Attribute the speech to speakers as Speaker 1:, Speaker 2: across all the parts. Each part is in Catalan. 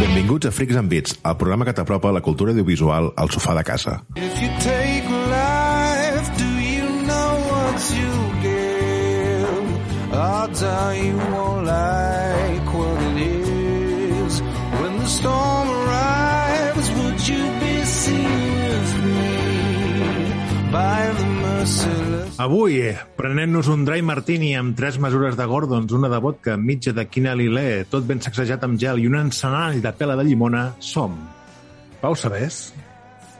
Speaker 1: Benvinguts a Freaks and Beats, el programa que t'apropa la cultura audiovisual al sofà de casa.
Speaker 2: Life, you know? Odds are you won't like
Speaker 3: Avui, eh, prenent-nos un dry martini amb tres mesures de Gordons, una de vodka, mitja de quina lilé, tot ben sacsejat amb gel i un encenall de pela de llimona, som Pau Sabés,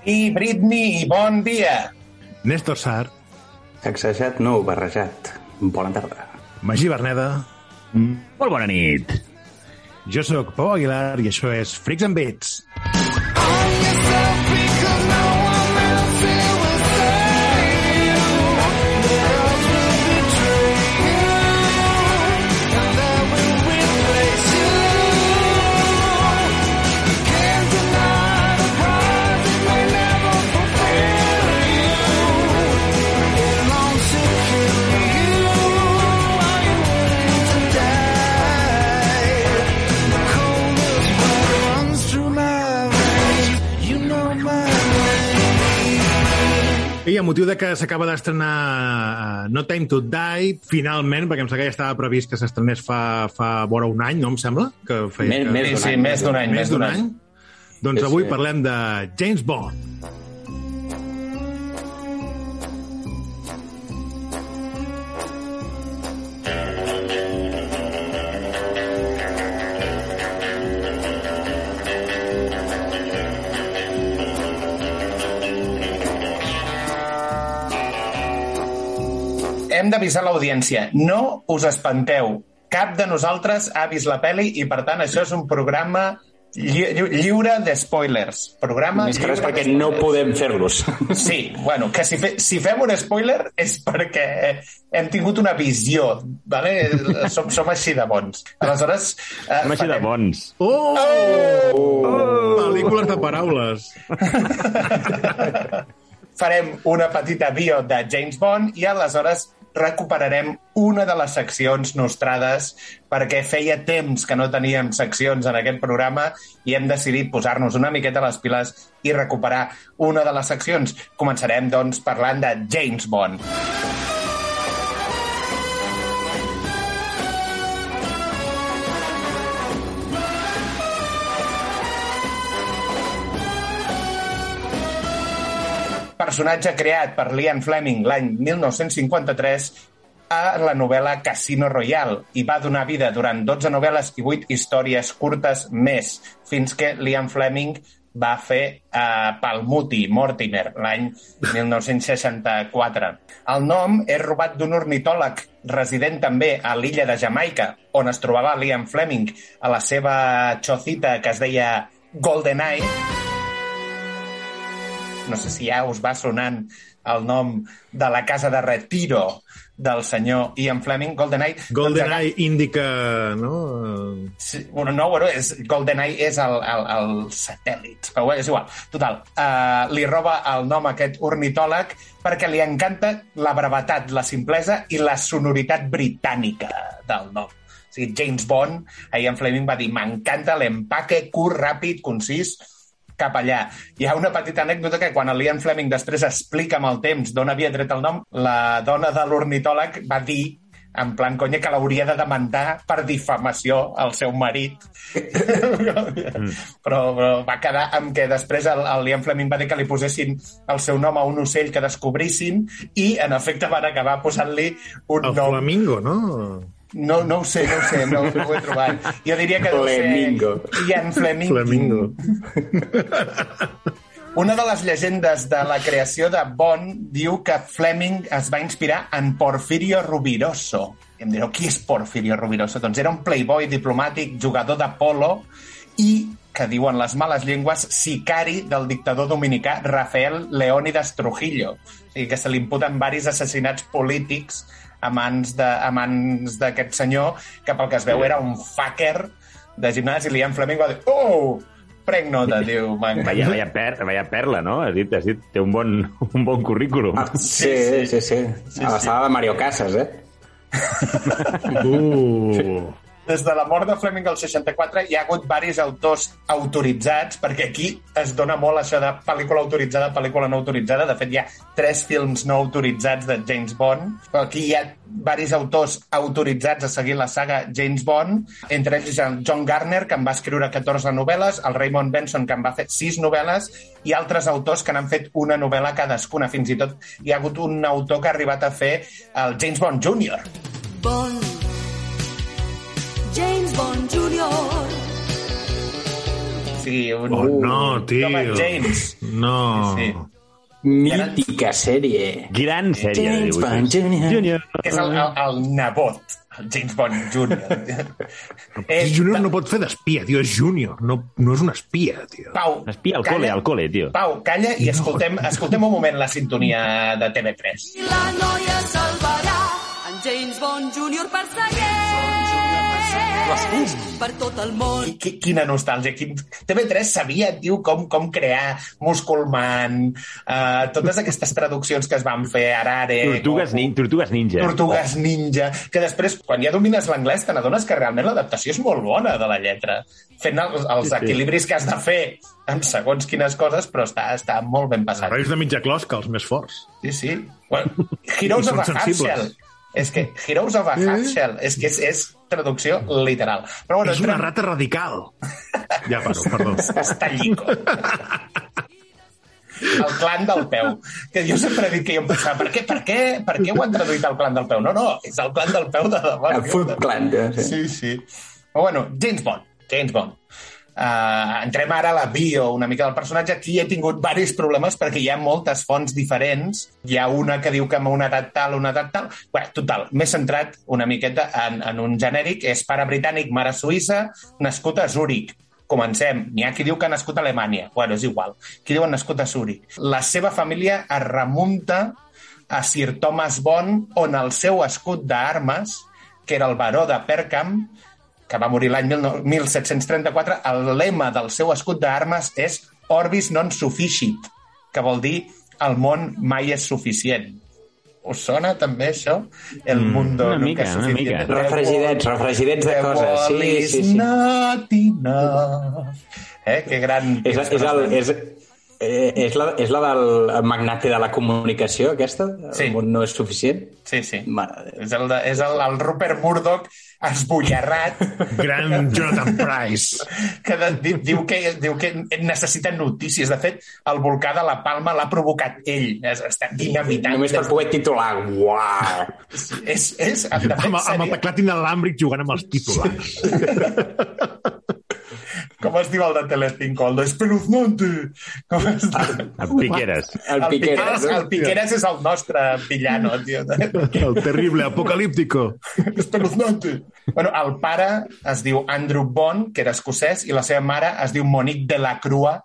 Speaker 4: I Britney, bon dia!
Speaker 3: Néstor Sar,
Speaker 5: Sacsejat no, barrejat. Bona tarda.
Speaker 3: Magí Berneda,
Speaker 6: Molt bona nit.
Speaker 3: jo sóc Pau Aguilar i això és Freaks and Beats.
Speaker 2: On yourself
Speaker 3: motiu de que s'acaba d'estrenar uh, No Time to Die, finalment, perquè em sembla que ja estava previst que s'estrenés fa, fa vora un any, no em sembla? Que feia,
Speaker 5: Més-
Speaker 3: que...
Speaker 5: més d'un
Speaker 4: sí,
Speaker 5: any,
Speaker 4: més d'un any,
Speaker 3: Més d'un any? Doncs
Speaker 5: Sí,
Speaker 3: avui
Speaker 5: sí.
Speaker 3: parlem de James Bond.
Speaker 4: Hem d'avisar l'audiència. No us espanteu. Cap de nosaltres ha vist la peli i, per tant, això és un programa lli lli lliure de spoilers. Programa
Speaker 5: Més que res perquè
Speaker 4: de
Speaker 5: no podem fer-los.
Speaker 4: Sí, bueno, que si, fe, si fem un spoiler és perquè hem tingut una visió, vale? som, som així de bons. Aleshores... Eh,
Speaker 6: Som així de
Speaker 4: farem-
Speaker 6: bons.
Speaker 3: Oh! oh! Pel·lícules de paraules.
Speaker 4: farem una petita bio de James Bond i aleshores recuperarem una de les seccions nostrades perquè feia temps que no teníem seccions en aquest programa i hem decidit posar-nos una miqueta a les piles i recuperar una de les seccions. Començarem, doncs, parlant de James Bond. Personatge creat per Liam Fleming l'any 1953 a la novel·la Casino Royale i va donar vida durant 12 novel·les i 8 històries curtes més, fins que Liam Fleming va fer uh, Palmuti, Mortimer, l'any 1964. El nom és robat d'un ornitòleg resident també a l'illa de Jamaica, on es trobava Liam Fleming, a la seva chocita que es deia GoldenEye, no sé si ja us va sonant el nom de la casa de retiro del senyor Ian Fleming, GoldenEye.
Speaker 3: GoldenEye indica, no?
Speaker 4: Sí, bueno, no, bueno, és, GoldenEye és el, el, el satèl·lit, però és igual. Total, uh, li roba el nom a aquest ornitòleg perquè li encanta la brevetat, la simplesa i la sonoritat britànica del nom. O sigui, James Bond, Ian Fleming va dir, m'encanta l'empaque curt, ràpid, concís, cap allà. Hi ha una petita anècdota que quan el Ian Fleming després explica amb el temps d'on havia tret el nom, la dona de l'ornitòleg va dir en plan conya que l'hauria de demandar per difamació al seu marit. però, però va quedar amb que després el, el Liam Fleming va dir que li posessin el seu nom a un ocell que descobrissin i, en efecte, van acabar posant-li un
Speaker 3: El
Speaker 4: nom
Speaker 3: flamingo, no?
Speaker 4: No, no ho sé, no ho sé, no, no ho he trobat. Jo diria que deu
Speaker 5: Flemingo.
Speaker 4: ser Ian Fleming.
Speaker 3: Flamingo.
Speaker 4: Una de les llegendes de la creació de Bond diu que Fleming es va inspirar en Porfirio Rubiroso. I em direu, qui és Porfirio Rubiroso? Doncs era un playboy diplomàtic, jugador de polo i que diuen les males llengües, sicari del dictador dominicà Rafael Leónidas Trujillo. O sigui que se li imputen varis assassinats polítics a mans de- a mans d'aquest senyor, que pel que es veu era un fucker de gimnàs, i l'Ian Fleming va dir, oh, prenc nota, diu. "Man,
Speaker 6: Vaya, vaya, per, vaya perla, no? Has dit, has dit, té un bon, un bon currículum.
Speaker 5: Ah, sí, sí, sí. sí. A la sala de Mario Casas, eh?
Speaker 3: Uh.
Speaker 4: Des de la mort de Fleming al 64 hi ha hagut varis autors autoritzats, perquè aquí es dona molt això de pel·lícula autoritzada, pel·lícula no autoritzada. De fet, hi ha tres films no autoritzats de James Bond. Però aquí hi ha varis autors autoritzats a seguir la saga James Bond, entre ells el John Garner, que en va escriure 14 novel·les, el Raymond Benson, que en va fer 6 novel·les, i altres autors que n'han fet una novel·la cadascuna. Fins i tot hi ha hagut un autor que ha arribat a fer el James Bond Jr.
Speaker 7: Bond. James Bond Jr.
Speaker 4: Sí, un...
Speaker 3: Oh, no, tio.
Speaker 4: Thomas James.
Speaker 3: No.
Speaker 4: Sí.
Speaker 5: Mítica sèrie.
Speaker 6: Gran sèrie de
Speaker 5: James Bond. Jr.
Speaker 6: Junior.
Speaker 4: És el, el, el nebot, el James Bond Jr.
Speaker 3: És júnior no pot fer d'espia, tio, és júnior, no, no és un espia, tio.
Speaker 4: Pau,
Speaker 6: Espia al col·le,
Speaker 4: calla.
Speaker 6: al col·le, tio.
Speaker 4: Pau, calla i escoltem, escoltem un moment la sintonia de TV3.
Speaker 7: I la noia salvarà en James Bond Jr. persegueix per tot el món.
Speaker 4: I qui- Quina nostàlgia. Quin... TV3 sabia, tio, com, com crear Musculman, uh, totes aquestes traduccions que es van fer, Arare...
Speaker 6: Tortugues, nin Tortugues Ninja.
Speaker 4: Tortugues Ninja, que després, quan ja domines l'anglès, te n'adones que realment l'adaptació és molt bona de la lletra, fent els, els equilibris que has de fer en segons quines coses, però està, està molt ben passat.
Speaker 3: Herois de mitja closca, els més forts.
Speaker 4: Sí, sí. Bueno, Heroes of a. Half-Shell. És que Heroes of a Half-Shell, és que és, és traducció literal. Però bueno,
Speaker 3: És una
Speaker 4: entrem-
Speaker 3: rata radical. Ja paro, perdó.
Speaker 4: està llico. El clan del peu. Que jo sempre he dit que jo em pensava, per què, per què, per què ho han traduït al clan del peu? No, no, és el clan del peu de debò.
Speaker 5: El Foot Clan. Sí,
Speaker 4: sí. Però bueno, James Bond. James Bond. Uh, entrem ara a la bio una mica del personatge. Aquí he tingut diversos problemes perquè hi ha moltes fonts diferents. Hi ha una que diu que amb una edat tal, una edat tal... Bé, total, m'he centrat una miqueta en, en un genèric. És pare britànic, mare suïssa, nascut a Zúrich. Comencem. N'hi ha qui diu que ha nascut a Alemanya. Bueno, és igual. Qui diuen nascut a Zúrich. La seva família es remunta a Sir Thomas Bond, on el seu escut d'armes, que era el baró de Perkham, que va morir l'any 19- 1734, el lema del seu escut d'armes és Orbis non sufficit, que vol dir el món mai és suficient. Us sona també això? El mundo
Speaker 6: una mica,
Speaker 4: es
Speaker 6: una mica.
Speaker 5: Refregidets, refregidets de coses. Sí, sí, sí.
Speaker 4: not enough. Eh? Que gran...
Speaker 5: És, és, el, és, eh, és, la, és la del magnate de la comunicació, aquesta?
Speaker 4: Sí.
Speaker 5: El món no és suficient?
Speaker 4: Sí, sí.
Speaker 5: Mare de Déu.
Speaker 4: És el, de, és el, el Rupert Murdoch esbullarrat
Speaker 3: Gran Jonathan Price.
Speaker 4: que de, di, diu, que, diu que necessita notícies. De fet, el volcà de la Palma l'ha provocat ell. Es, està dinamitant.
Speaker 5: Només per poder titular. Uau!
Speaker 4: És, és, de fet,
Speaker 3: Amb, amb el teclat inalàmbric jugant amb els titulars.
Speaker 4: Com es diu el de Telecinco? El de Espeluznante. Com es diu?
Speaker 6: Amb piqueres.
Speaker 5: El Piqueras.
Speaker 4: Piqueras, el Piqueras és el nostre villano, tio.
Speaker 3: El terrible apocalíptico.
Speaker 4: Espeluznante. Bueno, el pare es diu Andrew Bond, que era escocès, i la seva mare es diu Monique de la Crua,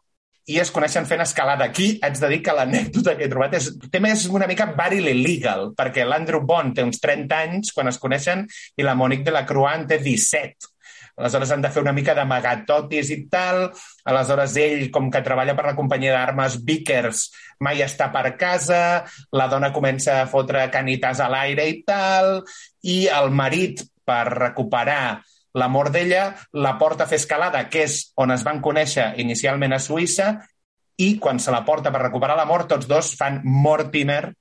Speaker 4: i es coneixen fent escalada. Aquí haig de dir que l'anècdota que he trobat és, té més una mica baril illegal, perquè l'Andrew Bond té uns 30 anys quan es coneixen i la Monique de la Crua en té 17. Aleshores han de fer una mica d'amagatotis i tal. Aleshores ell, com que treballa per la companyia d'armes Vickers, mai està per casa, la dona comença a fotre canitas a l'aire i tal, i el marit, per recuperar l'amor d'ella, la porta a fer escalada, que és on es van conèixer inicialment a Suïssa, i quan se la porta per recuperar l'amor, tots dos fan Mortimer,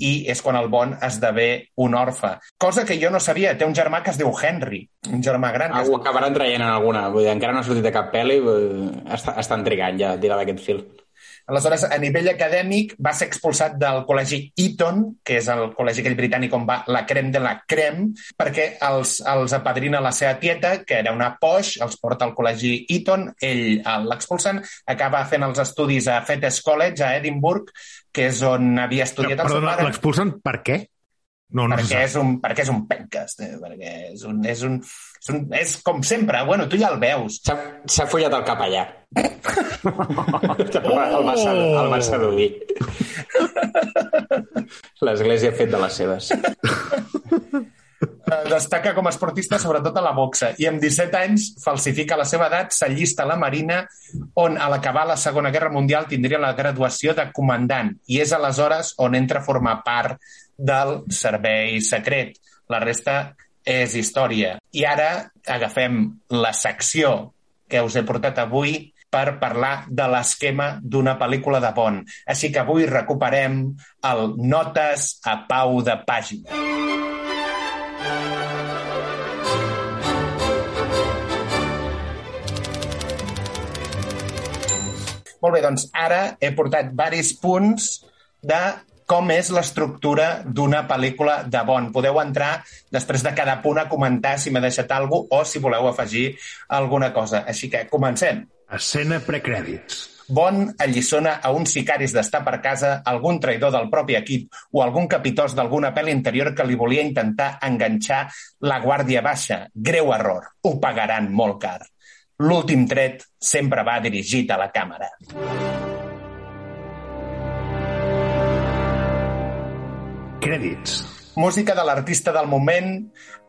Speaker 4: i és quan el Bond esdevé un orfe. Cosa que jo no sabia. Té un germà que es diu Henry, un germà gran.
Speaker 5: Ah, ho acabaran traient en alguna. Vull dir, encara no ha sortit de cap pel·li, eh, està, estan trigant ja a tirar d'aquest fil.
Speaker 4: Aleshores, a nivell acadèmic, va ser expulsat del col·legi Eton, que és el col·legi aquell britànic on va la crem de la crem, perquè els, els apadrina la seva tieta, que era una poix, els porta al col·legi Eton, ell eh, l'expulsen, acaba fent els estudis a Fettes College, a Edimburg, que és on havia estudiat el seu
Speaker 3: Perdona,
Speaker 4: pare.
Speaker 3: l'expulsen per què? No, no
Speaker 4: perquè és, un, perquè és un penques, eh? perquè és, un, és, un, és, un, és com sempre, bueno, tu ja el veus.
Speaker 5: S'ha follat el capellà. el, va, el, va, el va seduir. L'església ha fet de les seves.
Speaker 4: Eh, Destaca com a esportista sobretot a la boxa i amb 17 anys falsifica la seva edat, s'allista a la Marina on a l'acabar la Segona Guerra Mundial tindria la graduació de comandant i és aleshores on entra a formar part del servei secret. La resta és història. I ara agafem la secció que us he portat avui per parlar de l'esquema d'una pel·lícula de Bond. Així que avui recuperem el Notes a Pau de Pàgina. Molt bé, doncs ara he portat varis punts de com és l'estructura d'una pel·lícula de Bond. Podeu entrar després de cada punt a comentar si m'he deixat alguna cosa o si voleu afegir alguna cosa. Així que comencem.
Speaker 3: Escena precrèdits.
Speaker 4: Bond alliçona a uns sicaris d'estar per casa, algun traïdor del propi equip o algun capitós d'alguna pel·li interior que li volia intentar enganxar la guàrdia baixa. Greu error. Ho pagaran molt car. L'últim tret sempre va dirigit a la càmera.
Speaker 3: Crèdits.
Speaker 4: Música de l'artista del moment,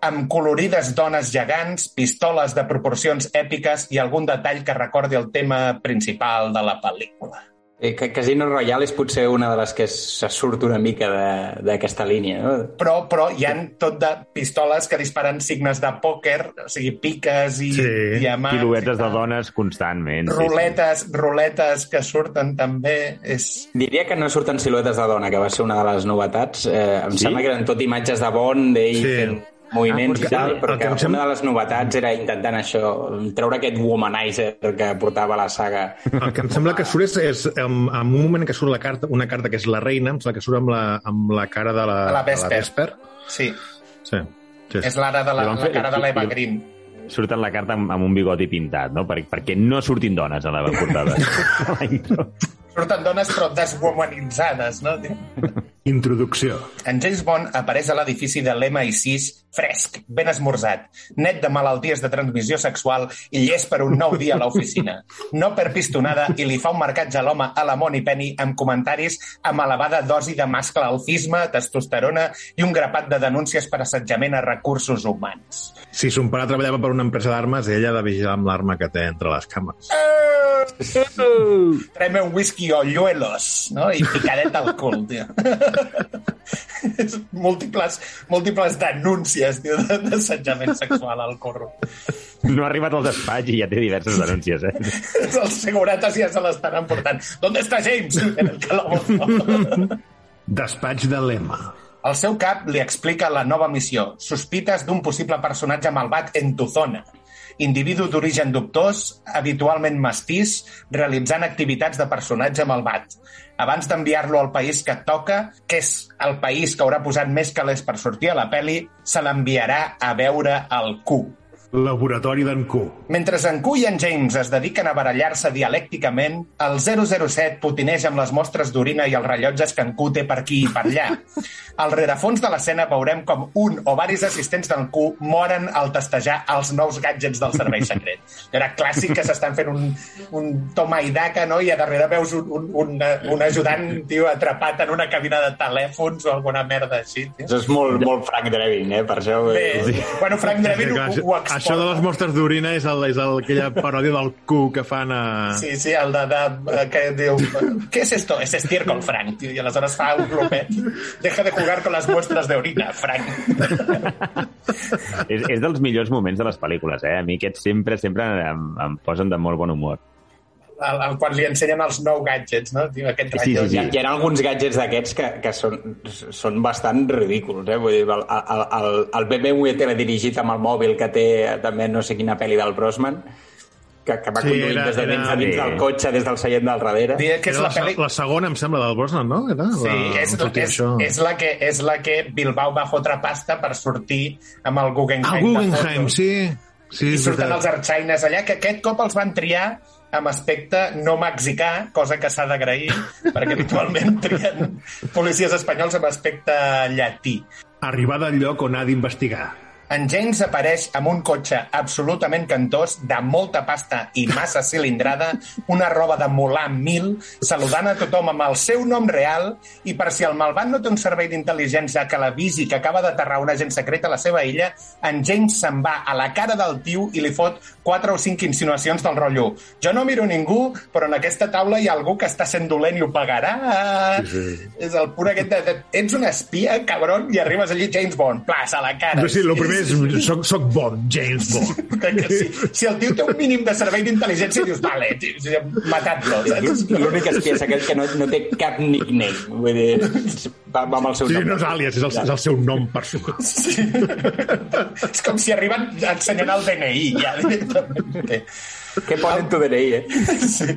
Speaker 4: amb colorides dones gegants, pistoles de proporcions èpiques i algun detall que recordi el tema principal de la pel·lícula.
Speaker 5: Eh, Casino Royale és potser una de les que se surt una mica de- d'aquesta línia, no?
Speaker 4: Però, però hi han tot de pistoles que disparen signes de pòquer, o sigui, piques i
Speaker 3: Sí,
Speaker 4: diamants.
Speaker 6: Piluetes
Speaker 4: i
Speaker 6: de dones constantment. sí, sí.
Speaker 4: Ruletes, ruletes que surten també. És...
Speaker 5: Diria que no surten siluetes de dona, que va ser una de les novetats. Eh, em
Speaker 6: Sí?
Speaker 5: sembla que eren tot imatges de Bond, d'ell
Speaker 3: Sí.
Speaker 5: fent moviments
Speaker 3: Ah,
Speaker 5: i tal,
Speaker 3: perquè sembla-
Speaker 5: una de les novetats era intentant això, treure aquest womanizer que portava la saga.
Speaker 3: El que em sembla que surt és, és en, en un moment que surt la carta, una carta que és la reina, em sembla que surt amb la, amb la cara de la,
Speaker 4: la
Speaker 3: de
Speaker 4: Vesper.
Speaker 3: Vesper.
Speaker 4: Sí,
Speaker 3: Sí. sí.
Speaker 4: és l'ara de la, la
Speaker 6: fer-
Speaker 4: cara de l'Eva Green.
Speaker 6: Surten la carta amb, amb un bigoti pintat, no? Per, perquè no surtin dones a la portada. La.
Speaker 4: Surten dones però deswomanitzades, no?
Speaker 3: Introducció.
Speaker 4: En James Bond apareix a l'edifici de l'MI6 fresc, ben esmorzat, net de malalties de transmissió sexual i llest per un nou dia a l'oficina. No per pistonada i li fa un marcatge a l'home a la Moni Penny amb comentaris amb elevada dosi de mascle alfisme, testosterona i un grapat de denúncies per assetjament a recursos humans.
Speaker 3: Si son pare treballava per una empresa d'armes, ella ha de vigilar amb l'arma que té entre les cames.
Speaker 4: Tráeme un whisky o lluelos, no? I picadet al cul, tio. És múltiples, múltiples denúncies, tio, d'assetjament sexual al corro.
Speaker 6: No ha arribat al despatx i ja té diverses denúncies, eh?
Speaker 4: Els segurates ja se l'estan emportant. ¿Dónde està James? En el calabozo.
Speaker 3: Despatx de l'EMA.
Speaker 4: El seu cap li explica la nova missió. Sospites d'un possible personatge malvat en tu zona. Individu d'origen dubtós, habitualment mestís, realitzant activitats de personatge malvat. Abans d'enviar-lo al país que et toca, que és el país que haurà posat més calés per sortir a la peli, se l'enviarà a veure el Q.
Speaker 3: Laboratori d'en Q.
Speaker 4: Mentre en Q i en James es dediquen a barallar-se dialècticament, el 007 potineja amb les mostres d'orina i els rellotges que en Q té per aquí i per allà. Al rerefons de l'escena veurem com un o varis assistents d'en Q moren al testejar els nous gadgets del servei secret. Era clàssic que s'estan fent un, un toma i daca, no? i a darrere veus un, un, un, un ajudant tio, atrapat en una cabina de telèfons o alguna merda així. Tio.
Speaker 5: Això és molt, molt Frank Drebin, eh? Per això...
Speaker 4: Bé,
Speaker 5: Sí.
Speaker 4: bueno, Frank Drebin ho, ho.
Speaker 3: Això de les mostres d'orina és, el, és el, aquella paròdia del Q que fan a...
Speaker 4: Sí, sí, el de, de que diu, ¿qué es esto? Es estiércol, Frank. I aleshores fa un glopet. Deja de jugar con las muestras de orina, Frank.
Speaker 6: és, és dels millors moments de les pel·lícules, eh? A mi aquests sempre, sempre em, em posen de molt bon humor.
Speaker 4: El, el, quan li ensenyen els nou gadgets, no? Diu, aquest
Speaker 6: Sí, sí, sí.
Speaker 5: Hi ha, hi ha alguns gadgets d'aquests que, que són, són bastant ridículs, eh? Vull dir, el, el, el, el BMW teledirigit amb el mòbil que té també no sé quina pel·li del Brosman, que, que va
Speaker 3: Sí,
Speaker 5: conduint
Speaker 3: era-
Speaker 5: des de dins
Speaker 3: era-
Speaker 5: dins
Speaker 6: Sí.
Speaker 5: del cotxe, des del seient del darrere.
Speaker 4: Diria que és la
Speaker 3: la,
Speaker 4: pel·li...
Speaker 3: la segona, em sembla, del Brosnan, no? Era
Speaker 4: Sí,
Speaker 3: la,
Speaker 4: és,
Speaker 3: on sortia
Speaker 4: és,
Speaker 3: això.
Speaker 4: és, la que, és la que Bilbao va fotre pasta per sortir amb el Guggenheim.
Speaker 3: Ah, Guggenheim, sí. Sí,
Speaker 4: I
Speaker 3: és
Speaker 4: surten
Speaker 3: veritat.
Speaker 4: els arxaines allà, que aquest cop els van triar amb aspecte no mexicà, cosa que s'ha d'agrair, perquè habitualment trien policies espanyols amb aspecte llatí.
Speaker 3: Arribada al lloc on ha d'investigar.
Speaker 4: En James apareix amb un cotxe absolutament cantós, de molta pasta i massa cilindrada, una roba de Mulan 1000, saludant a tothom amb el seu nom real, i per si el malvat no té un servei d'intel·ligència que l'avisi que acaba d'aterrar un agent secret a la seva illa, en James se'n va a la cara del tiu i li fot quatre o cinc insinuacions del rotllo. Jo no miro ningú, però en aquesta taula hi ha algú que està sent dolent i ho pagarà. Sí, sí. És el pur aquest de, de, ets un espia, cabron, i arribes allí James Bond, plas, a la cara.
Speaker 3: Sí, el primer és soc, soc Bond, James Bond.
Speaker 4: si, si el tio té un mínim de servei d'intel·ligència, dius, vale, tio, matat-lo.
Speaker 5: L'únic espia és aquell que no, no té cap nickname. Vull dir, va, va amb el seu
Speaker 3: Sí,
Speaker 5: nom.
Speaker 3: no és àlies, és el, és el seu nom personal.
Speaker 4: Sí. és com si arriben ensenyant el DNI, ja, directament.
Speaker 5: Què pon en tu DNI, eh?
Speaker 4: Sí.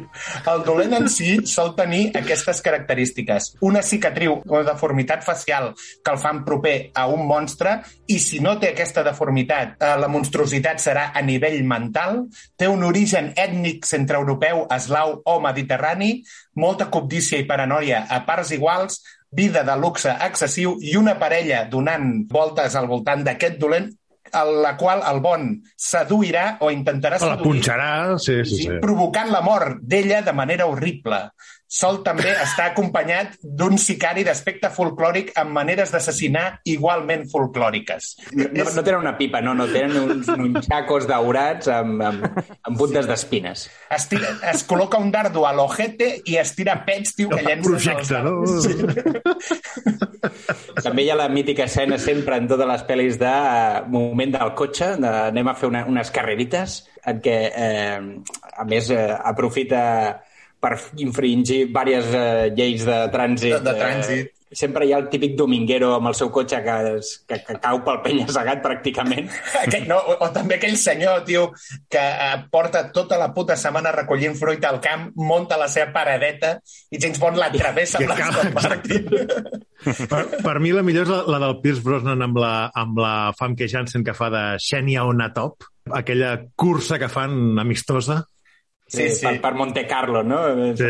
Speaker 4: El dolent en si sol tenir aquestes característiques. Una cicatriu o deformitat facial que el fan proper a un monstre i si no té aquesta deformitat, eh, la monstruositat serà a nivell mental, té un origen ètnic centreeuropeu, eslau o mediterrani, molta cobdícia i paranoia a parts iguals, vida de luxe excessiu i una parella donant voltes al voltant d'aquest dolent a la qual el bon seduirà o intentarà
Speaker 3: La
Speaker 4: seduir
Speaker 3: punxarà, sí, sí,
Speaker 4: sí,
Speaker 3: sí.
Speaker 4: provocant la mort d'ella de manera horrible. Sol també està acompanyat d'un sicari d'aspecte folclòric amb maneres d'assassinar igualment folclòriques.
Speaker 5: No, no tenen una pipa, no, no, tenen uns nunchacos daurats amb, amb, amb puntes d'espines.
Speaker 4: Es, tira, es col·loca un dardo a l'ojete i es tira pets, tio, que llença...
Speaker 3: Projecte, no?
Speaker 5: També hi ha la mítica escena sempre en totes les pel·lis de eh, moment del cotxe, de, anem a fer una, unes carrerites, en què, eh, a més, eh, aprofita per infringir diverses eh, lleis de trànsit.
Speaker 4: De- de trànsit.
Speaker 5: Eh, sempre hi ha el típic dominguero amb el seu cotxe que, es, que, que cau pel penya-segat pràcticament.
Speaker 4: Aquell, no, o, o també aquell senyor, tio, que eh, porta tota la puta setmana recollint fruita al camp, monta la seva paradeta i James Bond la travessa amb l'Aston
Speaker 3: cal-
Speaker 4: Martin.
Speaker 3: Per, per mi la millor és la, la del Pierce Brosnan amb la, amb la Famke Janssen que fa de Xenia on a top, aquella cursa que fan amistosa.
Speaker 4: Sí,
Speaker 5: eh,
Speaker 4: sí.
Speaker 5: Per, per Monte Carlo, no?
Speaker 3: Sí.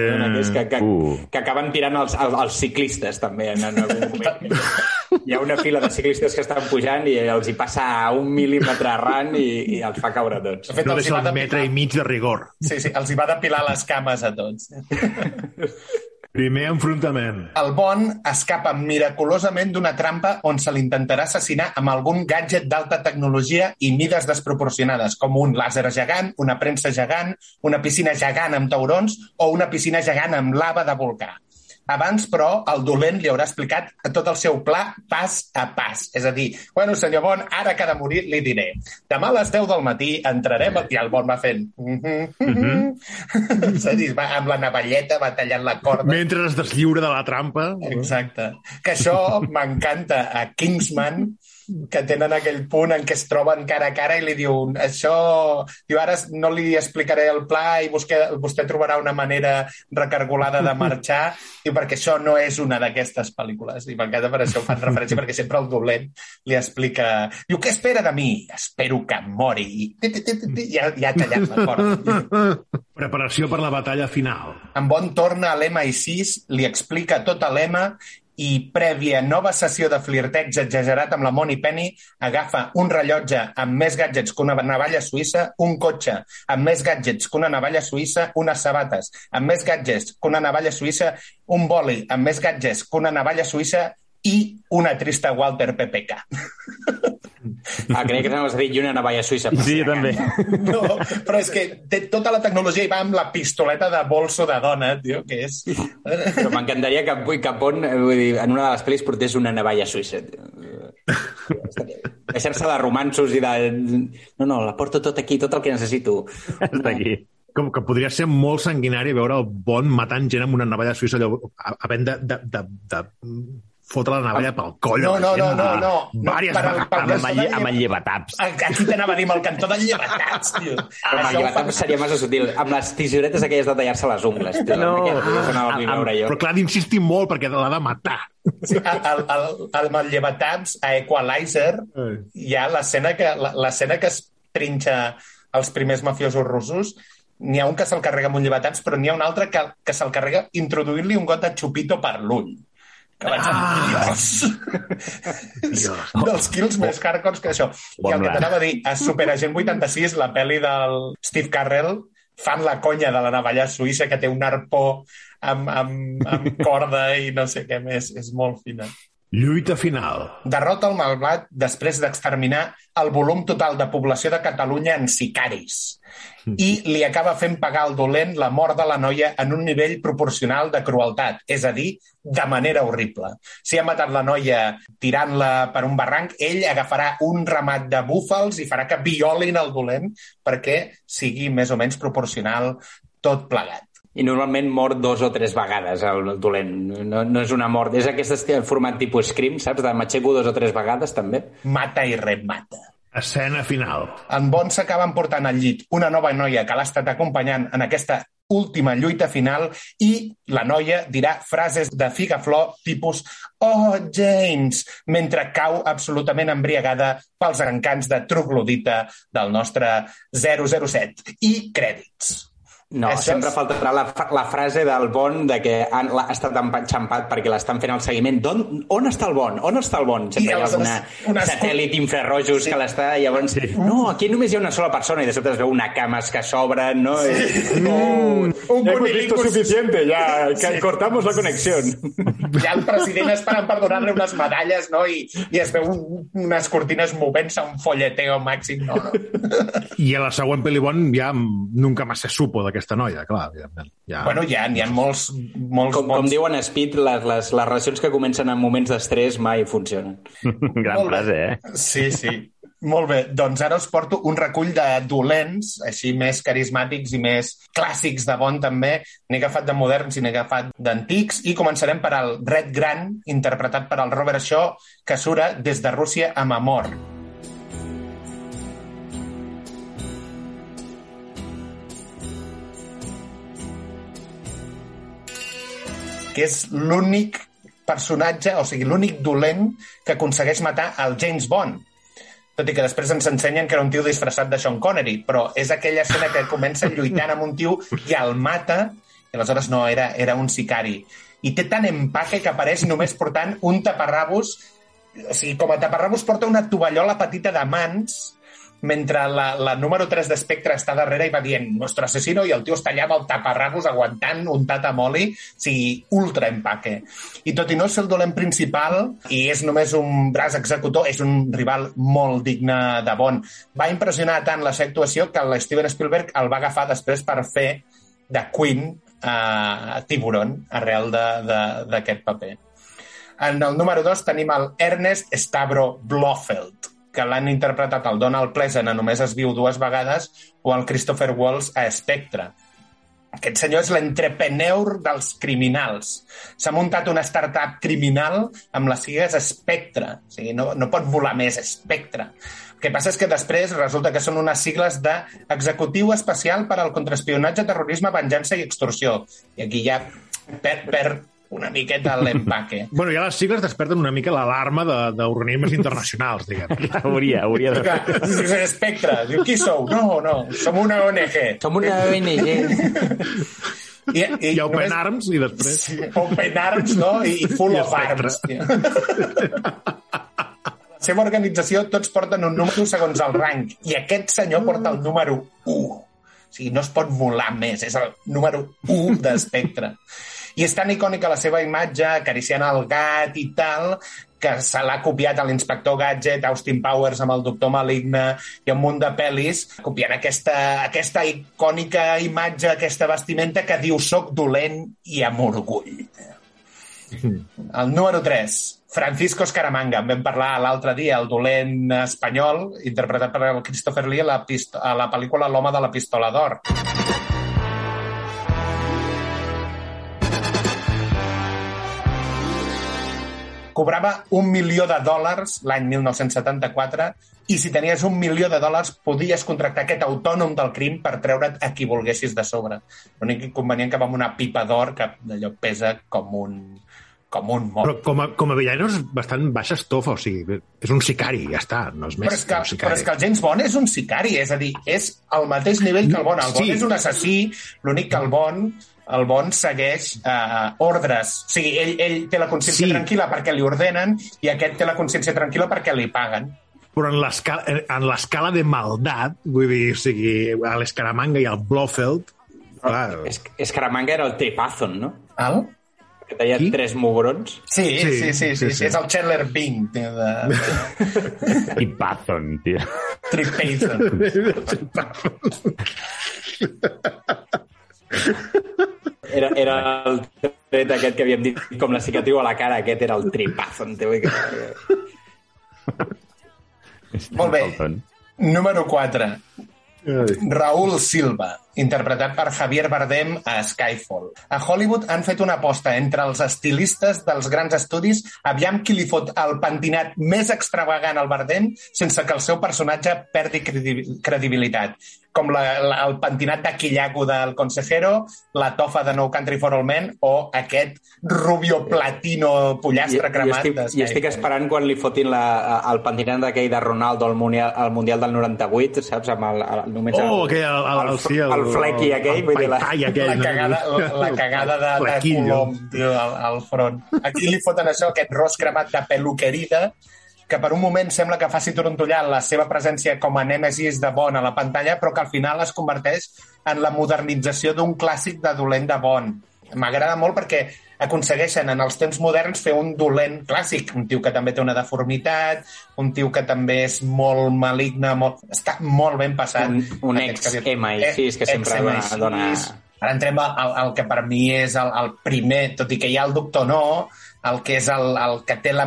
Speaker 5: Que, que,
Speaker 6: Uh.
Speaker 5: que acaben tirant els, els, els ciclistes, també, en, en algun moment. Hi ha una fila de ciclistes que estan pujant i els hi passa a un mil·límetre arran i, i els fa caure tots.
Speaker 4: De fet,
Speaker 3: No
Speaker 4: els hi
Speaker 3: deixa
Speaker 4: va
Speaker 3: el
Speaker 4: depilar-
Speaker 3: metre i mig de rigor.
Speaker 4: Sí, sí, els hi va depilar les cames a tots.
Speaker 3: Primer enfrontament.
Speaker 4: El Bon escapa miraculosament d'una trampa on se l'intentarà assassinar amb algun gadget d'alta tecnologia i mides desproporcionades, com un làser gegant, una premsa gegant, una piscina gegant amb taurons o una piscina gegant amb lava de volcà. Abans, però, el dolent li haurà explicat tot el seu pla pas a pas. És a dir, bueno, senyor Bon, ara que ha de morir li diré. Demà a les 10 del matí entrarem... I el Bon va fent... És a dir, va amb la navalleta, va tallant la corda.
Speaker 3: Mentre es deslliura de la trampa.
Speaker 4: Exacte. Que això m'encanta a Kingsman, que tenen aquell punt en què es troben cara a cara i li diu, això, diu, ara no li explicaré el pla i vostè, vostè trobarà una manera recargolada de marxar, i perquè això no és una d'aquestes pel·lícules. I m'encanta per això fan referència, perquè sempre el dolent li explica, diu, què espera de mi? Espero que em mori. I ja, ja ha tallat la corda.
Speaker 3: Preparació per la batalla final.
Speaker 4: En Bon torna a l'MI6, li explica tot a l'Emma i prèvia nova sessió de flirteig exagerat amb la Moni Penny, agafa un rellotge amb més gadgets que una navalla suïssa, un cotxe amb més gadgets que una navalla suïssa, unes sabates amb més gadgets que una navalla suïssa, un boli amb més gadgets que una navalla suïssa i una trista Walter PPK.
Speaker 5: Ah, creia que anaves a dir i una navalla suïssa.
Speaker 6: Sí, també.
Speaker 4: No, però és que té tota la tecnologia i va amb la pistoleta de bolso de dona, tio, que és...
Speaker 5: Però m'encantaria que Vull Capón, eh, vull dir, en una de les pel·lis portés una navalla suïssa. Deixar-se de romansos i de... No, no, la porto tot aquí, tot el que necessito.
Speaker 6: Està aquí.
Speaker 3: Com que podria ser molt sanguinari veure el Bond matant gent amb una navalla suïssa allò, havent de, de, de, de fotre la navalla pel coll.
Speaker 4: No, no, no, no, no.
Speaker 3: Vàries
Speaker 4: per al-
Speaker 3: vegades.
Speaker 4: pel
Speaker 6: Amb, el, amb el
Speaker 4: lleva-
Speaker 6: llevataps.
Speaker 4: Aquí t'anava a dir amb el cantó de llevatats, tio.
Speaker 5: Però amb el
Speaker 4: ho
Speaker 5: llevat
Speaker 4: fan-
Speaker 5: seria massa sutil. Amb les tisoretes aquelles de tallar-se les ungles. Tio.
Speaker 6: No.
Speaker 5: Jo.
Speaker 3: Però clar, d'insistir molt perquè l'ha de matar.
Speaker 4: Sí, el, el, a Equalizer hi ha l'escena que, l'escena que es trinxa els primers mafiosos russos n'hi ha un que se'l carrega amb un llevatats però n'hi ha un altre que, que se'l carrega introduint-li un got de xupito per l'ull que vaig ah. Dios. dels kills més hardcore que això. I el que
Speaker 6: Bon
Speaker 4: t'anava a dir, a Superagent 86, la pel·li del Steve Carrell, fan la conya de la navalla suïssa que té un arpó amb, amb, amb corda i no sé què més. És molt fina.
Speaker 3: Lluita final.
Speaker 4: Derrota el malvat després d'exterminar el volum total de població de Catalunya en sicaris i li acaba fent pagar al dolent la mort de la noia en un nivell proporcional de crueltat, és a dir, de manera horrible. Si ha matat la noia tirant-la per un barranc, ell agafarà un ramat de búfals i farà que violin el dolent perquè sigui més o menys proporcional tot plegat.
Speaker 5: I normalment mor dos o tres vegades el dolent. No, no és una mort. És aquest format tipus Scream, saps? De m'aixeco dos o tres vegades, també.
Speaker 4: Mata i remata.
Speaker 3: Escena final.
Speaker 4: En Bond s'acaba emportant al llit una nova noia que l'ha estat acompanyant en aquesta última lluita final i la noia dirà frases de figaflor tipus «Oh, James!» mentre cau absolutament embriagada pels encants de troglodita del nostre 007. I crèdits.
Speaker 5: No,
Speaker 4: Això
Speaker 5: sempre
Speaker 4: és-
Speaker 5: faltarà la, la frase del Bon de que han, ha estat empanxampat perquè l'estan fent el seguiment. D'on, on està el Bon? On està el Bon? Sempre
Speaker 4: I
Speaker 5: hi ha
Speaker 4: aleshores,
Speaker 5: una,
Speaker 4: unes-
Speaker 5: satèl·lit infrarrojos sí. que l'està... i Llavors, sí. no, aquí només hi ha una sola persona i de sobte es veu una cames que s'obren, no? Sí.
Speaker 4: Un
Speaker 5: Hemos visto suficiente, ya que
Speaker 4: Sí.
Speaker 5: cortamos la conexión.
Speaker 4: Ja el president esperant per donar-li unes medalles, no? I, i es veu un, unes cortines movent-se, un folleteo màxim. No, no.
Speaker 3: I a la següent pel·li Bond ja nunca más se supo d'aquesta noia, clar. evidentment. Ja.
Speaker 4: Bueno, ja n'hi ha molts, molts
Speaker 5: Com, com
Speaker 4: bons...
Speaker 5: diuen a Speed, les, les, les relacions que comencen en moments d'estrès mai funcionen.
Speaker 6: Gran
Speaker 4: Molt bé.
Speaker 6: frase, eh?
Speaker 4: Sí, sí. Molt bé, doncs ara us porto un recull de dolents, així més carismàtics i més clàssics de Bond també. N'he agafat de moderns i n'he agafat d'antics. I començarem per al Red Gran, interpretat per al Robert Shaw, que sura des de Rússia amb amor. Que és l'únic personatge, o sigui, l'únic dolent que aconsegueix matar el James Bond. Tot i que després ens ensenyen que era un tio disfressat de Sean Connery, però és aquella escena que comença lluitant amb un tio i el mata, i aleshores no, era, era un sicari. I té tant empaque que apareix només portant un taparrabos, o sigui, com a taparrabos porta una tovallola petita de mans, mentre la, la número 3 d'Espectre està darrere i va dient nostre assassino i el tio està allà amb el taparrabos aguantant untat amb oli, o sigui, ultra empaque. I tot i no ser el dolent principal i és només un braç executor, és un rival molt digne de bon. Va impressionar tant la seva actuació que el Steven Spielberg el va agafar després per fer de Queen a Tiburon, arrel d'aquest paper. En el número 2 tenim el Ernest Stavro Blofeld, que l'han interpretat el Donald Pleasant a Només es viu dues vegades o el Christopher Waltz a Spectre. Aquest senyor és l'entrepreneur dels criminals. S'ha muntat una startup criminal amb les sigles Spectre. O sigui, no, no pot volar més Spectre. El que passa és que després resulta que són unes sigles d'Executiu Especial per al Contraespionatge, Terrorisme, Venjança i Extorsió. I aquí ja perd, perd una miqueta l'empaque.
Speaker 3: Bueno, ja les sigles desperten una mica l'alarma de- d'organismes internacionals, diguem.
Speaker 6: Hauria, hauria de...
Speaker 4: Clar, Espectre, diu, qui sou? No, no, som una ONG.
Speaker 5: Som una ONG.
Speaker 4: I, i,
Speaker 3: I Open
Speaker 4: només-
Speaker 3: Arms i després...
Speaker 4: Sí, Open Arms, no? I, i Full
Speaker 3: I
Speaker 4: of. Arms. La seva organització tots porten un número segons el rang i aquest senyor porta el número 1. O sigui, no es pot volar més, és el número 1 d'espectre. I és tan icònica la seva imatge, acariciant el gat i tal, que se l'ha copiat a l'inspector Gadget, Austin Powers amb el doctor Maligne i un munt de pel·lis, copiant aquesta, aquesta icònica imatge, aquesta vestimenta que diu soc dolent i amb orgull. El número 3, Francisco Escaramanga. En vam parlar l'altre dia, el dolent espanyol, interpretat per el Christopher Lee a la, a la pel·lícula L'home de la pistola d'or. Cobrava un milió de dòlars l'any 1974 i si tenies un milió de dòlars podies contractar aquest autònom del crim per treure't a qui volguessis de sobre. L'únic inconvenient que va amb una pipa d'or que allò pesa com un, com un mort.
Speaker 3: Però com a, com a villano és bastant baixa estofa, o sigui, és un sicari, ja està, no és més
Speaker 4: Però és, que,
Speaker 3: un sicari.
Speaker 4: però és que el James Bond és un sicari, és a dir, és al mateix nivell que el Bond. El Bond
Speaker 3: Sí.
Speaker 4: és un assassí, l'únic que el Bond el Bond segueix eh, ordres. O sigui, ell, ell té la consciència
Speaker 3: Sí.
Speaker 4: tranquil·la perquè li ordenen i aquest té la consciència tranquil·la perquè li paguen.
Speaker 3: Però en l'escala de maldat, vull dir, o sigui, a l'Escaramanga i al Blofeld, clar,
Speaker 5: És, Escaramanga era el Tripazon, no?
Speaker 4: El?
Speaker 5: Que tenia
Speaker 3: Qui?
Speaker 5: tres mugrons.
Speaker 4: Sí, sí, sí, sí, sí,
Speaker 3: sí,
Speaker 4: sí,
Speaker 3: sí.
Speaker 4: és el Chandler Bing tio, de
Speaker 6: I Patton, tio.
Speaker 4: Trick Payson.
Speaker 5: Era, era el tret aquest que havíem dit com la cicatriu a la cara, aquest era el Tripazon. Tio, que...
Speaker 4: Molt bé. Número 4. Raúl Silva, interpretat per Javier Bardem a Skyfall. A Hollywood han fet una aposta entre els estilistes dels grans estudis aviam qui li fot el pentinat més extravagant al Bardem sense que el seu personatge perdi credi- credibilitat. Com la, la, el pentinat de Quillaco del Consejero, la tofa de No Country for All Men o aquest rubio platino
Speaker 5: I,
Speaker 4: pollastre
Speaker 5: jo
Speaker 4: cremat
Speaker 5: estic,
Speaker 4: de
Speaker 5: I estic esperant quan li fotin la, el pentinat d'aquell de Ronaldo al Mundial, al mundial del 98, saps? Amb el, el, només
Speaker 3: Oh,
Speaker 5: el,
Speaker 3: aquell, el, el, el, sí, el,
Speaker 5: el flequi aquell,
Speaker 3: el
Speaker 5: vull dir, la-
Speaker 3: aquell,
Speaker 4: la
Speaker 3: no?
Speaker 4: cagada, la, la cagada de, de colom tio, al, al front. Aquí li foten això, aquest ros cremat de peluquerida, que per un moment sembla que faci torontollar la seva presència com a nèmesis de Bond a la pantalla, però que al final es converteix en la modernització d'un clàssic de dolent de Bond. M'agrada molt perquè aconsegueixen en els temps moderns fer un dolent clàssic, un tio que també té una deformitat, un tio que també és molt maligne, molt... està molt ben passat.
Speaker 5: Un- un
Speaker 4: Aquests
Speaker 5: ex
Speaker 4: que-
Speaker 5: MI6 que sempre dona-
Speaker 4: ex-MI6.
Speaker 5: dona-
Speaker 4: Ara entrem al, al, al que per mi és el, el primer, tot i que hi ha el Doctor No, el que és el, el que té la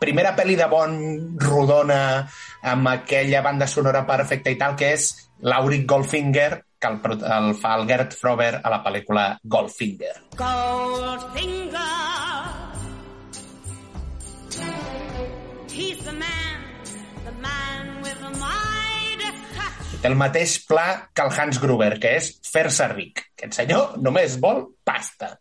Speaker 4: primera pel·li de bon rodona amb aquella banda sonora perfecta i tal, que és l'Auric Goldfinger, que el, el fa el Gert Frober a la pel·lícula Goldfinger.
Speaker 7: Goldfinger. He's the man, the man with the touch.
Speaker 4: Té el mateix pla que el Hans Gruber, que és fer-se ric. Aquest senyor només vol pasta.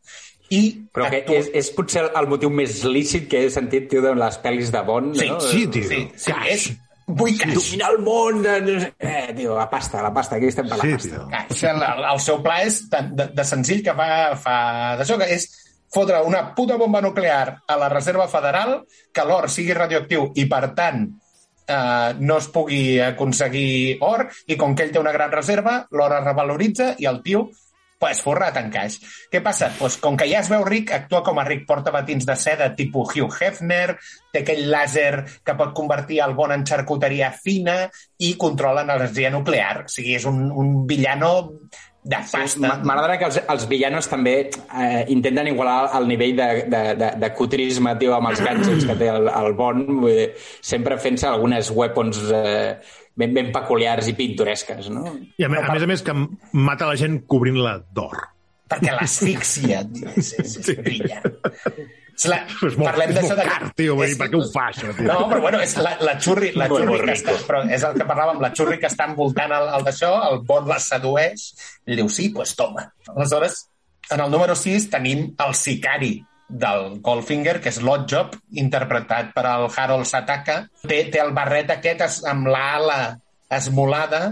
Speaker 4: I
Speaker 5: Però que
Speaker 4: actua-
Speaker 5: és, és potser el motiu més lícit que he sentit, tio, de les pel·lis de Bond,
Speaker 4: Sí,
Speaker 5: no?
Speaker 3: Sí, tio.
Speaker 4: Sí, sí,
Speaker 3: Cash.
Speaker 4: és... Vull cash.
Speaker 5: Dominar el món! Sé- Eh, tio, la pasta, la pasta, aquí estem per la
Speaker 3: Sí,
Speaker 5: pasta.
Speaker 3: tio.
Speaker 4: El, el seu pla és de, de, de senzill que fa, fa d'això, que és fotre una puta bomba nuclear a la Reserva Federal, que l'or sigui radioactiu i, per tant, eh, no es pugui aconseguir or, i com que ell té una gran reserva, l'or es revaloritza i el tio pues, forrat en caix. Què passa? Pues, com que ja es veu ric, actua com a ric, porta batins de seda tipus Hugh Hefner, té aquell làser que pot convertir el bon en xarcuteria fina i controla energia nuclear. O sigui, és un, un villano de pasta.
Speaker 5: M'agrada que els, els villanos també eh, intenten igualar el nivell de, de, de, de cutrisme, tio, amb els gadgets que té el, el Bond, vull dir, sempre fent-se algunes weapons eh, ben, ben peculiars i pintoresques, no?
Speaker 3: I a, me- a més a més que mata la gent cobrint-la d'or.
Speaker 4: perquè l'asfíxia tio, és, és, és brillant. És la,
Speaker 3: És molt, és
Speaker 4: d'això
Speaker 3: molt
Speaker 4: de-
Speaker 3: car, tio,
Speaker 4: és-
Speaker 3: per què ho fa, això, tio?
Speaker 4: No, però bueno, és la, la xurri, la
Speaker 5: Molt
Speaker 4: xurri que
Speaker 5: rico.
Speaker 4: està, però és el que parlàvem, la xurri que està envoltant el, el d'això, el Bond la sedueix, i li diu, sí, pues toma. Aleshores, en el número 6 tenim el sicari del Goldfinger, que és l'Oddjob, interpretat per el Harold Sataka. Té, té el barret aquest es, amb l'ala esmolada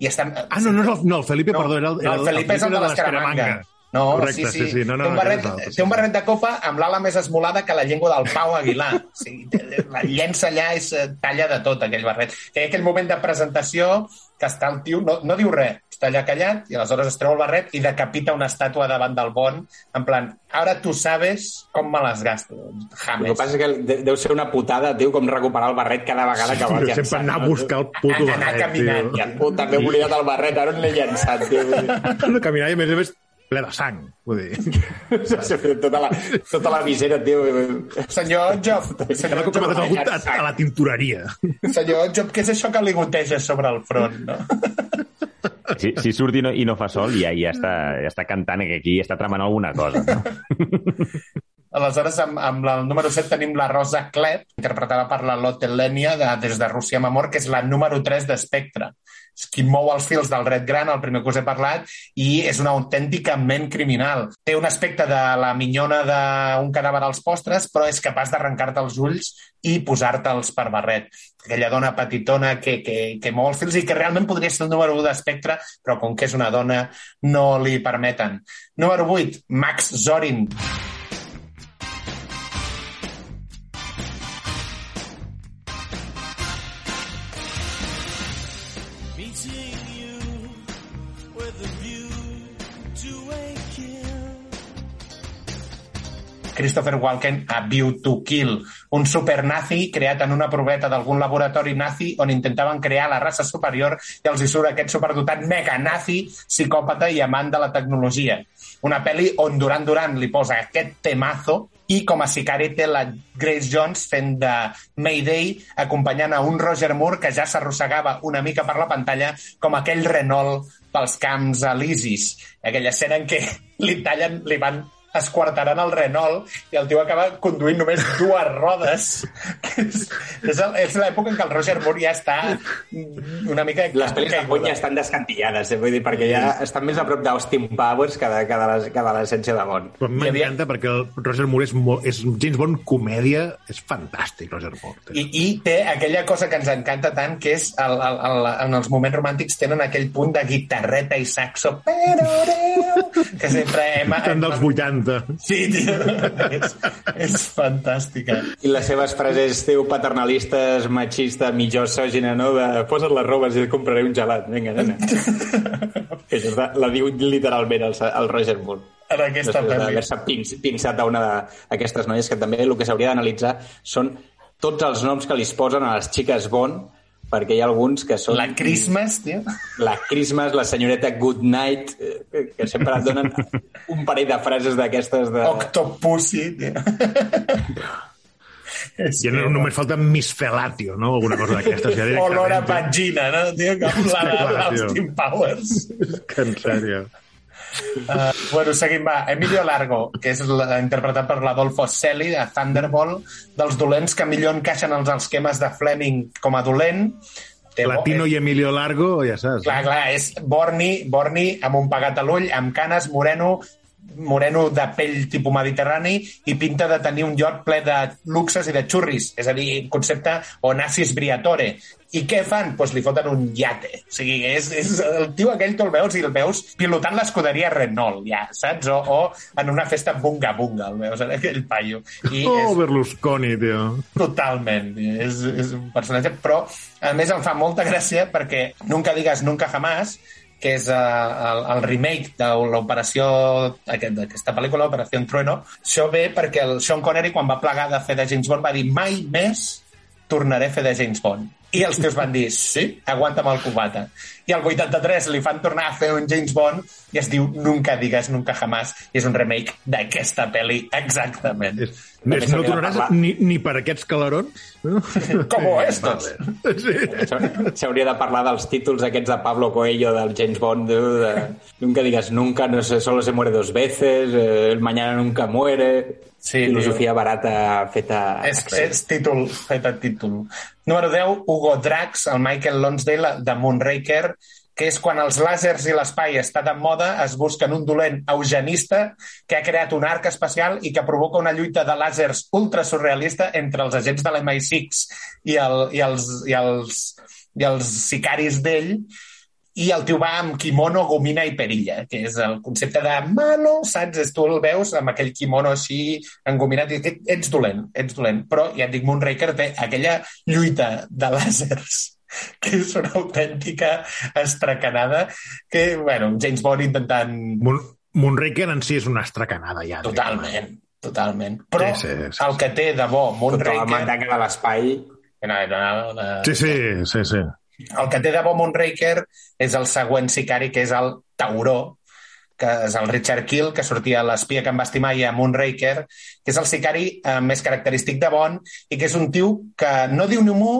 Speaker 4: i està...
Speaker 3: Ah, no, no, no, no el Felipe, perdó, era el,
Speaker 4: no,
Speaker 3: era
Speaker 4: el Felipe és el de l'Escaramanga. No,
Speaker 3: Correcte,
Speaker 4: sí, sí.
Speaker 3: sí, sí, no, no,
Speaker 4: té, un barret,
Speaker 3: l'altre, sí,
Speaker 4: té un
Speaker 3: sí.
Speaker 4: barret de copa amb l'ala més esmolada que la llengua del Pau Aguilar. O sigui, té- la llença allà és eh, talla de tot, aquell barret. Que aquell moment de presentació que està el tio, no, no diu res, està allà callat i aleshores es treu el barret i decapita una estàtua davant del Bon, en plan, ara tu sabes com me les gasto.
Speaker 5: El que
Speaker 4: James.
Speaker 5: passa és que de- deu ser una putada, tio, com recuperar el barret cada vegada que vas
Speaker 3: Tio,
Speaker 5: llançar.
Speaker 3: sempre anar a
Speaker 5: no?
Speaker 3: buscar el puto
Speaker 4: Anar
Speaker 3: barret,
Speaker 4: caminant,
Speaker 3: tio.
Speaker 4: ja.
Speaker 5: Puta, m'he oblidat el barret, ara on l'he llançat, tio.
Speaker 3: No, caminar i a més a més ple de sang, vull dir.
Speaker 5: tota, la, tota la visera, tio.
Speaker 4: Senyor Job, senyor
Speaker 3: cop que m'ha
Speaker 4: Job,
Speaker 3: a, a la tintoreria.
Speaker 4: senyor Job, què és això que li goteja sobre el front, no?
Speaker 6: Si, si surt i no, i no fa sol, ja, ja, està, ja està cantant que aquí està tramant alguna cosa. No?
Speaker 4: Aleshores, amb, amb el número 7 tenim la Rosa Klep, interpretada per la Lotte Lenia de Des de Rússia amb amor, que és la número 3 d'Espectre. Qui mou els fils del Red Gran, el primer que us he parlat, i és una autèntica ment criminal. Té un aspecte de la minyona d'un cadàver als postres, però és capaç d'arrencar-te els ulls i posar-te'ls per barret. Aquella dona petitona que, que, que mou els fils i que realment podria ser el número 1 d'Espectre, però com que és una dona no li permeten. Número 8, Max Zorin.
Speaker 2: Meeting
Speaker 4: Christopher Walken a View to Kill, un supernazi creat en una proveta d'algun laboratori nazi on intentaven crear la raça superior i els hi surt aquest superdotat mega nazi, psicòpata i amant de la tecnologia. Una pel·li on Duran Duran li posa aquest temazo i com a sicari té la Grace Jones fent de Mayday acompanyant a un Roger Moore que ja s'arrossegava una mica per la pantalla com aquell Renault pels camps elisis. Aquella escena en què li tallen, li van esquartaran el Renault i el tio acaba conduint només dues rodes. és és, l'època en què el Roger Moore ja està una mica...
Speaker 5: Les pel·lis de Bond ja estan descantillades, eh? vull dir, perquè ja estan més a prop d'Austin Powers que de, que de les- que de l'essència de Bond.
Speaker 3: Però m'encanta perquè el Roger Moore és, mo- és James Bond comèdia, és fantàstic, Roger Moore.
Speaker 4: I, I té aquella cosa que ens encanta tant, que és el, el, el, en els moments romàntics tenen aquell punt de guitarreta i saxo, però que sempre hem...
Speaker 3: Tant dels 80.
Speaker 4: Sí, tio, és, és fantàstica.
Speaker 5: I les seves frases, teu paternalistes, machista, mitjòsògina, no? De posa't les robes i et compraré un gelat. Vinga, nena. que això la, la diu literalment el, el Roger Moore.
Speaker 4: En aquesta
Speaker 5: Després
Speaker 4: pel·li.
Speaker 5: d'haver-se pins, pinçat a una d'aquestes noies que també el que s'hauria d'analitzar són tots els noms que li posen a les xiques Bond, perquè hi ha alguns que són...
Speaker 4: La Christmas, tio.
Speaker 5: La Christmas, la senyoreta Goodnight, eh, que sempre et donen un parell de frases d'aquestes de...
Speaker 4: Octopussy, tio. És
Speaker 3: Ja no, només falta Miss Felatio, no? Alguna cosa d'aquestes. Ja
Speaker 4: Olor a pagina, no? Tio, com la
Speaker 3: Clar, tio.
Speaker 4: d'Austin Powers.
Speaker 3: Que en sèrio.
Speaker 4: Uh, bueno, seguim, va. Emilio Largo, que és la, interpretat per l'Adolfo Celi, de Thunderbolt, dels dolents que millor encaixen els esquemes de Fleming com a dolent. Té bo-
Speaker 3: Latino i Emilio Largo, ja saps.
Speaker 4: Clar, clar, és Borni, Borni amb un pagat a l'ull, amb canes, moreno, moreno de pell tipus mediterrani i pinta de tenir un lloc ple de luxes i de xurris, és a dir, concepte o nazis briatore. I què fan? Doncs pues li foten un iate. O sigui, és, és el tio aquell tu el veus i el veus pilotant l'escuderia Renault, ja, saps? O, o en una festa bunga-bunga, el veus, en aquell paio. I
Speaker 3: Oh,
Speaker 4: és,
Speaker 3: Berlusconi, tio.
Speaker 4: Totalment. És, és un personatge, però a més em fa molta gràcia perquè Nunca digues nunca jamás, que és uh, el, el remake de l'operació aquest- d'aquesta pel·lícula, Operació Trueno, això ve perquè el Sean Connery, quan va plegar de fer de James Bond, va dir mai més tornaré a fer de James Bond. I els teus van dir, sí, aguanta'm el cubata. I al 83 li fan tornar a fer un James Bond i es diu Nunca digues nunca jamás. I és un remake d'aquesta pel·li, exactament.
Speaker 3: És, més, no tornaràs ni, ni per aquests calarons? No?
Speaker 4: Como estos.
Speaker 3: Sí.
Speaker 5: S'hauria de parlar dels títols aquests de Pablo Coelho, del James Bond, de, de Nunca digas nunca, no sé, solo se muere dos veces, eh, el mañana nunca muere,
Speaker 4: Sí,
Speaker 5: filosofia barata feta...
Speaker 4: És, és títol, fet a títol. Número 10, Hugo Drax, el Michael Lonsdale de Moonraker, que és quan els làsers i l'espai està de moda, es busquen un dolent eugenista que ha creat un arc espacial i que provoca una lluita de làsers ultra surrealista entre els agents de l'MI6 i, el, i, els, i, els, i els sicaris d'ell, i el tio va amb kimono, gomina i perilla, que és el concepte de malo, saps? És, tu el veus amb aquell kimono així engominat i et- ets dolent, ets dolent. Però, ja et dic, Moonraker té aquella lluita de làsers que és una autèntica estracanada que, bueno, James Bond intentant...
Speaker 3: Moon, Moonraker en si és una estracanada, ja.
Speaker 4: Totalment, totalment. Però
Speaker 3: Sí, sí, sí.
Speaker 4: el que té de bo
Speaker 5: Contra la
Speaker 4: Moonraker...
Speaker 5: mandanca de l'espai.
Speaker 4: No, no, no,
Speaker 3: Sí, sí, sí, sí.
Speaker 4: El que té de bo Moonraker és el següent sicari, que és el Tauró, que és el Richard Kill, que sortia a l'espia que em va estimar i a Moonraker, que és el sicari eh, més característic de Bond i que és un tio que no diu ni mu,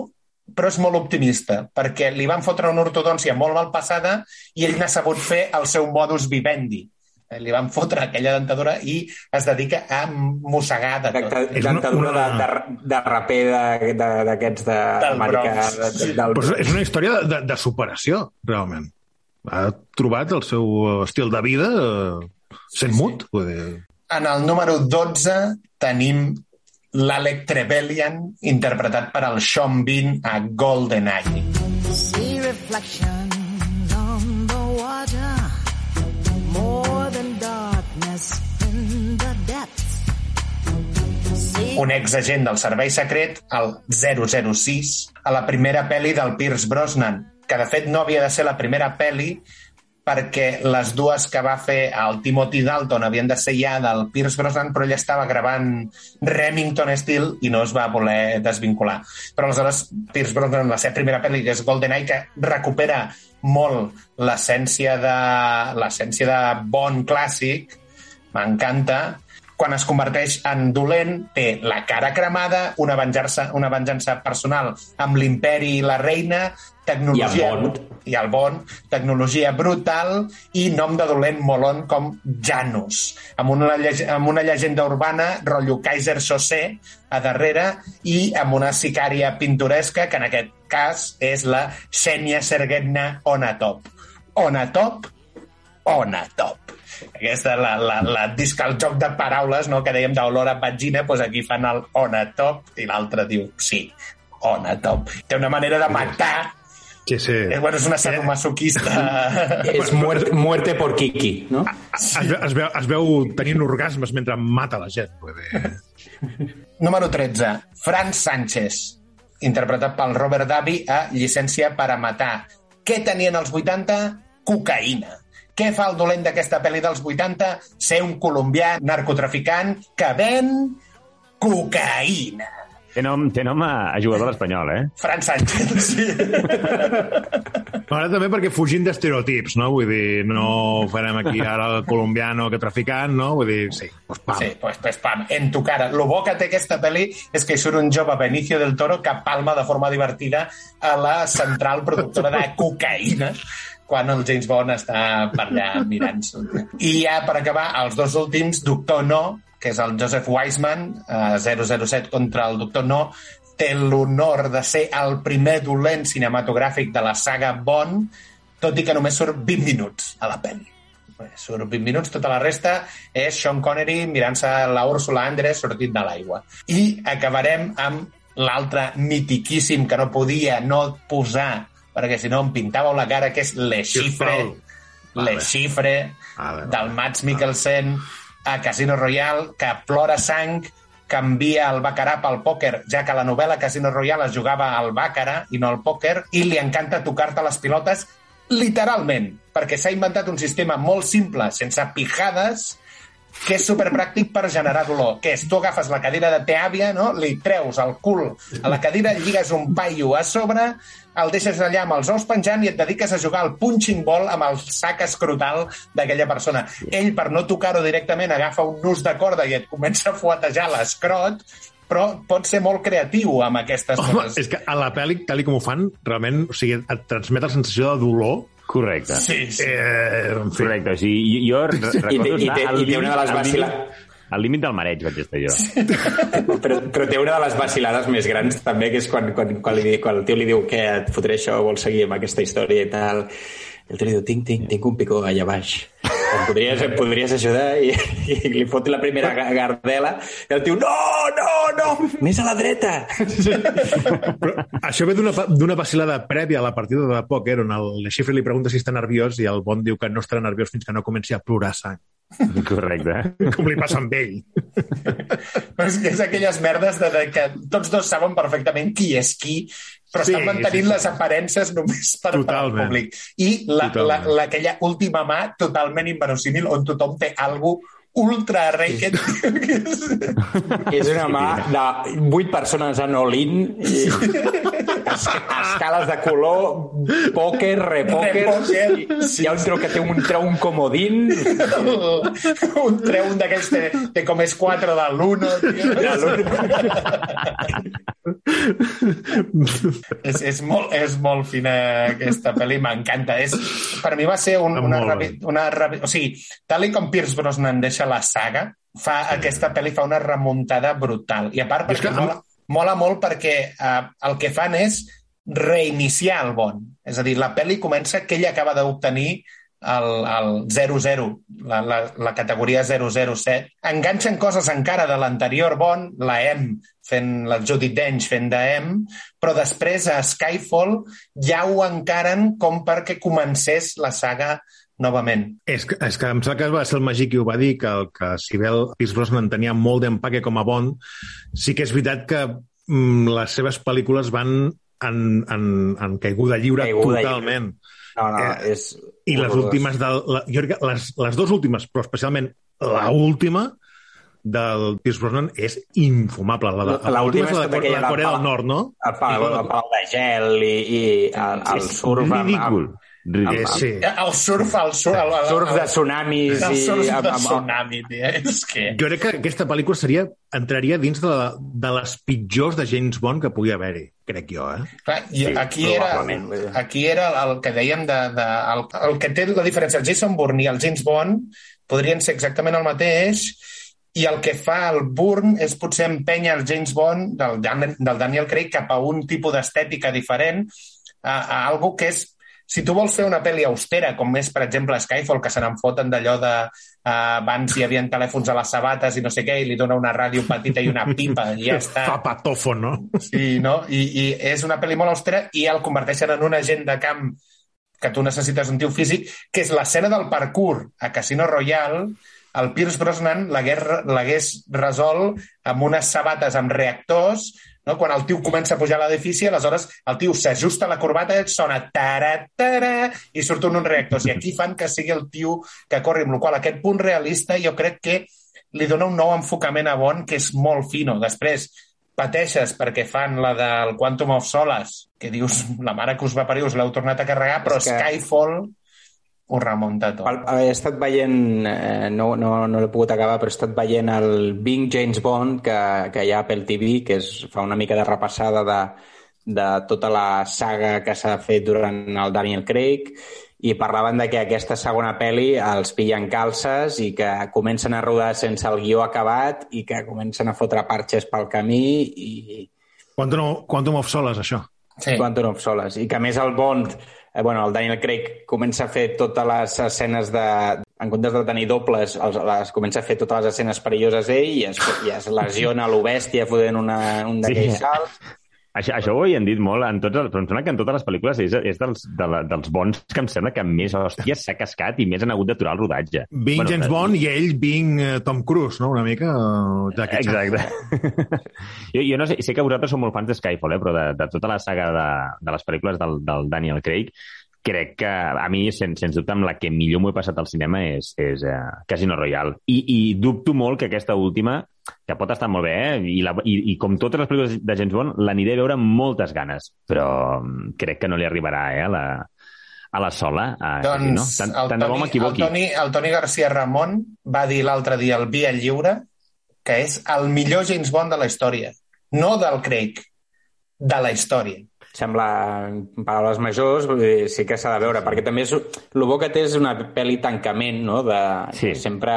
Speaker 4: però és molt optimista, perquè li van fotre una ortodòncia molt mal passada i ell n'ha sabut fer el seu modus vivendi. Li van fotre aquella dentadura i es dedica a mossegar de tot.
Speaker 3: És una-
Speaker 5: dentadura
Speaker 3: una-
Speaker 5: de, de, de raper de- de- d'aquests de,
Speaker 4: Del
Speaker 5: de, de, del
Speaker 3: Però és una història de, de superació, realment. Ha trobat el seu estil de vida eh, sent mut. Vull dir,
Speaker 4: En el número 12 tenim l'Alec Trevelyan, interpretat per el Sean Bean a GoldenEye.
Speaker 7: See reflections on the water, more than darkness in the depths.
Speaker 4: Un exagent del servei secret, el 006, a la primera pel·li del Pierce Brosnan, que de fet no havia de ser la primera pel·li perquè les dues que va fer el Timothy Dalton havien de ser ja del Pierce Brosnan, però ell estava gravant Remington Steel i no es va voler desvincular. Però aleshores Pierce Brosnan, la seva primera pel·li, que és GoldenEye, que recupera molt l'essència de de bon clàssic, m'encanta, quan es converteix en dolent, té la cara cremada, una venjança, una venjança personal amb l'imperi i la reina, tecnologia...
Speaker 5: I el Bond.
Speaker 4: I el Bond, tecnologia brutal i nom de dolent molon com Janus, amb una, amb una llegenda urbana, rotllo Kaiser Sosé, a darrere, i amb una sicària pintoresca, que en aquest cas és la Xènia Sergetna Onatop. Onatop, Onatop. Aquesta, la, la, la disc al joc de paraules, no?, que dèiem d'olor a vagina, doncs aquí fan el Onatop i l'altre diu, sí, Onatop. Té una manera de matar,
Speaker 3: sí, sí.
Speaker 4: eh, bueno, és una sadomasoquista.
Speaker 5: És muerte, muerte por Kiki, no?
Speaker 3: Es, veu, es, veu, es veu tenint orgasmes mentre mata la gent.
Speaker 4: Número 13. Franz Sánchez, interpretat pel Robert Davi a Llicència per a matar. Què tenien els 80? Cocaïna. Què fa el dolent d'aquesta pel·li dels 80? Ser un colombià narcotraficant que ven cocaïna.
Speaker 6: Té nom, té nom a, a jugador espanyol, eh?
Speaker 4: Fran Sánchez, sí.
Speaker 3: Ara també perquè fugint d'estereotips, no? Vull dir, no farem aquí ara el colombiano que traficant, no? Vull dir, sí, pues pam.
Speaker 4: Sí, pues, pues pam, en tu cara. Lo bo que té aquesta pel·li és que surt un jove Benicio del Toro que palma de forma divertida a la central productora de cocaïna quan el James Bond està per allà mirant-s'ho. I ja per acabar, els dos últims, Doctor No, que és el Joseph Wiseman, eh, 007 contra el Doctor No, té l'honor de ser el primer dolent cinematogràfic de la saga Bond, tot i que només surt 20 minuts a la pel·li. Surt 20 minuts, tota la resta és Sean Connery mirant-se la Úrsula Andrés sortint de l'aigua. I acabarem amb l'altre mitiquíssim que no podia no posar, perquè si no em pintàveu la cara, que és Le Chiffre,
Speaker 3: Vale.
Speaker 4: Le
Speaker 3: vale.
Speaker 4: del Mads Mikkelsen a Casino Royale, que plora sang, canvia el baccarat pel pòquer, ja que la novel·la Casino Royale es jugava al bàcara i no al pòquer, i li encanta tocar-te les pilotes literalment, perquè s'ha inventat un sistema molt simple, sense pijades, que és superpràctic per generar dolor, que és tu agafes la cadira de te àvia, no? li treus el cul a la cadira, lligues un paio a sobre, el deixes allà amb els ous penjant i et dediques a jugar al punching ball amb el sac escrotal d'aquella persona. Ell, per no tocar-ho directament, agafa un nus de corda i et comença a fuetejar l'escrot, però pot ser molt creatiu amb aquestes
Speaker 3: Home,
Speaker 4: coses.
Speaker 3: és que a la pel·li, tal com ho fan, realment, o sigui, et transmet la sensació de dolor.
Speaker 6: Correcte.
Speaker 4: Sí, sí.
Speaker 3: Eh, en fi,
Speaker 6: Correcte, o sigui, jo, jo re- recordo
Speaker 5: i té-
Speaker 6: estar al
Speaker 5: i té una de les
Speaker 6: límit- al límit- Al límit del mareig vaig estar jo.
Speaker 5: Però, però té una de les vacilades més grans també, que és quan, quan, quan, li, quan el tio li diu que et fotré això, vols seguir amb aquesta història i tal. I el tio li diu, tinc, tinc, tinc un picó allà baix. Em podries, em podries ajudar? I, I li fot la primera ga- gardela i el tio, no, no, no, més a la dreta.
Speaker 3: Però això ve d'una vacilada prèvia a la partida de pòquer on el Chiffre li pregunta si està nerviós i el Bond diu que no estarà nerviós fins que no comenci a plorar sang.
Speaker 6: Correcte.
Speaker 3: Com li passa amb ell.
Speaker 4: Però és que és aquelles merdes de, de que tots dos saben perfectament qui és qui, però
Speaker 3: Sí,
Speaker 4: estan mantenint
Speaker 3: sí, sí.
Speaker 4: les aparences només per, per al públic. I la, la,
Speaker 3: Totalment.
Speaker 4: la, aquella última mà totalment inverosímil on tothom té algú ultra rated.
Speaker 5: És una mà de vuit persones en all-in, i es- escales de color, pòquer, repòquer,
Speaker 4: Repòquer,
Speaker 5: i hi ha un treu que té un, treu un comodín,
Speaker 4: un treu un d'aquells té, té com és 4 de l'1, tio. és, és, molt, és molt fina aquesta pel·li, m'encanta. És, per mi va ser un, una, revi, una revi, O sigui, tal com Pierce Brosnan deixa la saga, fa, aquesta pel·li fa una remuntada brutal. I a part,
Speaker 3: que
Speaker 4: perquè
Speaker 3: amb-
Speaker 4: mola, mola molt perquè eh, el que fan és reiniciar el Bond. És a dir, la pel·li comença que ell acaba d'obtenir el, el 00, la, la, la categoria 007. Enganxen coses encara de l'anterior Bond, la M, fent la Judi Dench fent de M, però després a Skyfall ja ho encaren com perquè comencés la saga novament.
Speaker 3: És que, és que em sembla que va ser el Magí qui ho va dir, que, el, que si bé el Pierce Brosnan tenia molt d'empaque com a Bond, sí que és veritat que mm, les seves pel·lícules van en, en, en caiguda lliure
Speaker 5: Caiguda lliure. No, no,
Speaker 3: Eh,
Speaker 5: és...
Speaker 3: I les últimes, de, la, jo crec que les, les dues últimes, però especialment la última del Pierce Brosnan és infumable. La, de,
Speaker 5: La última
Speaker 3: és la de, la de Corea
Speaker 5: del
Speaker 3: del Nord, no?
Speaker 5: El palau, el palau de gel i, i el, el surf... amb-
Speaker 6: Ridícul.
Speaker 5: amb-
Speaker 6: Ridícul.
Speaker 3: Eh, sí.
Speaker 4: El surf, el surf... El, el,
Speaker 5: Surf de
Speaker 4: el,
Speaker 5: tsunamis
Speaker 4: el
Speaker 5: i...
Speaker 4: surf
Speaker 5: amb-
Speaker 4: de
Speaker 5: amb-
Speaker 4: tsunami, tia. És que...
Speaker 3: Jo crec que aquesta pel·lícula seria, entraria dins de, la, de les pitjors de James Bond que pugui haver-hi, crec jo, eh?
Speaker 4: Clar, i
Speaker 5: Sí,
Speaker 4: aquí, era, aquí era el que dèiem de, de, el, el que té la diferència. El Jason Bourne i el James Bond podrien ser exactament el mateix i el que fa el Bourne és potser empènyer el James Bond del, Dan- del Daniel Craig cap a un tipus d'estètica diferent, a, a algo que és si tu vols fer una pel·li austera, com és, per exemple, Skyfall, que se n'en foten d'allò de... Uh, abans hi havia telèfons a les sabates i no sé què, i li dona una ràdio petita i una pipa, i ja està.
Speaker 3: Zapatofo, no?
Speaker 4: Sí, no? I, I és una pel·li molt austera i el converteixen en un agent de camp que tu necessites un tio físic, que és l'escena del parkour a Casino Royale, el Pierce Brosnan l'hagués resolt amb unes sabates amb reactors, no? quan el tio comença a pujar a l'edifici, aleshores el tio s'ajusta la corbata, sona tara, tara, i surten uns reactors. I aquí fan que sigui el tio que corri, amb la qual aquest punt realista jo crec que li dona un nou enfocament a Bond que és molt fino. Després, pateixes perquè fan la del Quantum of Solace, que dius, la mare que us va parir, us l'heu tornat a carregar, però
Speaker 5: És que-
Speaker 4: Skyfall ho remunta tot.
Speaker 5: El, he estat veient, eh, no, no, no l'he pogut acabar, però he estat veient el Bing James Bond que, que hi ha a Apple TV, que és, fa una mica de repassada de, de tota la saga que s'ha fet durant el Daniel Craig i parlaven de que aquesta segona pel·li els pillen calces i que comencen a rodar sense el guió acabat i que comencen a fotre parxes pel camí i,
Speaker 3: Quantum, Quantum of Solace, això.
Speaker 4: Sí.
Speaker 5: Quantum of Solace. I que a més el Bond, eh, bueno, el Daniel Craig comença a fer totes les escenes de... En comptes de tenir dobles, els, les, comença a fer totes les escenes perilloses ell i es, i es lesiona a lo bèstia fotent una, un d'aquells
Speaker 6: Sí.
Speaker 5: salts.
Speaker 6: Això, això ho havien dit molt, en tots, però em sembla que en totes les pel·lícules és, és dels, de la, dels bons que em sembla que més hòsties s'ha cascat i més han hagut d'aturar el rodatge.
Speaker 3: Being bueno, James Bond i ell being eh, Tom Cruise, no? Una mica... eh, Jackie.
Speaker 6: Exacte. jo, jo no sé, sé que vosaltres sou molt fans de Skyfall, eh, però de, de tota la saga de, de les pel·lícules del, del Daniel Craig, crec que a mi, sens, sens dubte, amb la que millor m'ho he passat al cinema és, és uh, Casino Royale. I, I dubto molt que aquesta última, que pot estar molt bé, eh? I, la, i, i com totes les pel·lícules de James Bond, l'aniré a veure amb moltes ganes, però mm, crec que no li arribarà eh, a, la, a la sola. A,
Speaker 4: Doncs
Speaker 6: no? Tant,
Speaker 4: el,
Speaker 6: tant de bo
Speaker 4: Toni, el,
Speaker 6: m'equivoqui.
Speaker 4: Toni, el Toni García Ramon va dir l'altre dia al Via Lliure que és el millor James Bond de la història. No del Craig, de la història.
Speaker 5: Sembla, paraules majors, vull dir, sí que s'ha de veure, perquè també és, el bo que té és una pel·li tancament, no? De,
Speaker 6: Sí.
Speaker 5: que sempre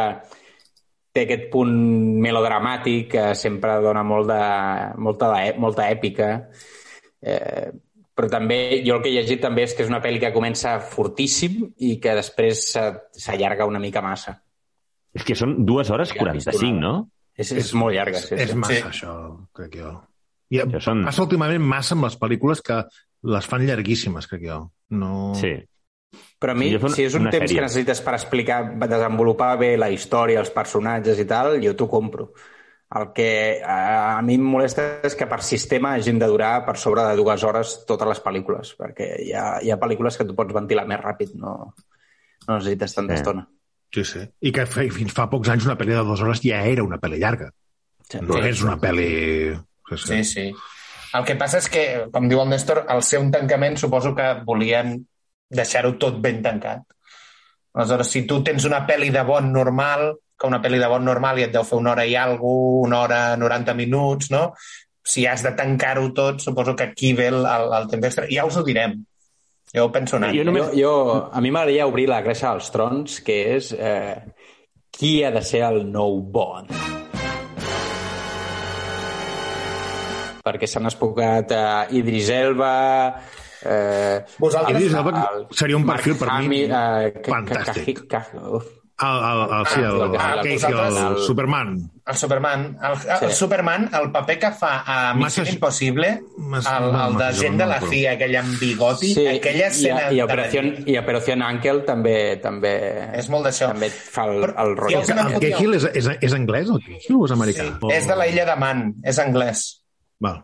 Speaker 5: té aquest punt melodramàtic que sempre dona molt de, molta, de, molta èpica. Eh, però també, jo el que he llegit també és que és una pel·li que comença fortíssim i que després s'a- s'allarga una mica massa.
Speaker 6: És que són dues hores 45, no?
Speaker 5: És, és molt llarga, sí,
Speaker 3: És
Speaker 5: sí.
Speaker 3: massa,
Speaker 4: Sí.
Speaker 3: això, crec jo. I
Speaker 6: Això són-
Speaker 3: passa últimament massa amb les pel·lícules que les fan llarguíssimes, crec jo. No...
Speaker 6: Sí.
Speaker 5: Però a mi,
Speaker 6: Sí,
Speaker 5: si és un temps
Speaker 6: sèrie.
Speaker 5: que necessites per explicar, desenvolupar bé la història, els personatges i tal, jo t'ho compro. El que a, a mi em molesta és que per sistema hagin de durar per sobre de dues hores totes les pel·lícules, perquè hi ha, hi ha pel·lícules que tu pots ventilar més ràpid, no, no necessites tanta
Speaker 6: Sí.
Speaker 5: estona.
Speaker 3: Sí, sí. I que fins fa pocs anys una pel·li de dues hores ja era una pel·li llarga.
Speaker 5: Sí.
Speaker 3: No és una pel·li... Sí, sí.
Speaker 4: Sí, sí. El que passa és que, com diu el Néstor, al ser un tancament suposo que volien deixar-ho tot ben tancat. Aleshores, si tu tens una pel·li de bon normal, que una pel·li de bon normal i et deu fer una hora i alguna una hora 90 minuts, no? si has de tancar-ho tot, suposo que aquí ve el, el, el temps extra. Ja us ho direm. Jo ho penso anar.
Speaker 6: Jo només-
Speaker 5: Jo, jo, a mi m'agradaria obrir la gressa als trons, que és eh, qui ha de ser el nou Bond. Perquè s'han espocat eh, Idris Elba... Eh,
Speaker 4: Vosaltres-
Speaker 3: Idris Elba seria un perfil per mi
Speaker 5: eh, que-
Speaker 3: fantàstic.
Speaker 5: que- que- que- uf.
Speaker 3: El, el, el, sí, el, el,
Speaker 4: Ah,
Speaker 3: Casey,
Speaker 4: vosaltres-
Speaker 3: el Superman.
Speaker 4: El Superman, el, el
Speaker 5: Sí.
Speaker 4: Superman, el paper que fa a Missió
Speaker 3: Massa-
Speaker 4: Impossible,
Speaker 3: massa-
Speaker 4: el, el de
Speaker 3: massa-
Speaker 4: gent de la CIA, aquell amb bigoti, aquella escena...
Speaker 5: i, i, Operació, i Operació Ankel també també
Speaker 4: És molt d'això.
Speaker 5: també fa el,
Speaker 4: Però
Speaker 5: el rotllo.
Speaker 4: una
Speaker 3: El
Speaker 4: fotió.
Speaker 3: Cahill és, és, és anglès, el Cahill, o és americà?
Speaker 4: Sí,
Speaker 3: O-
Speaker 4: és de la illa de Man, és anglès.
Speaker 3: Val.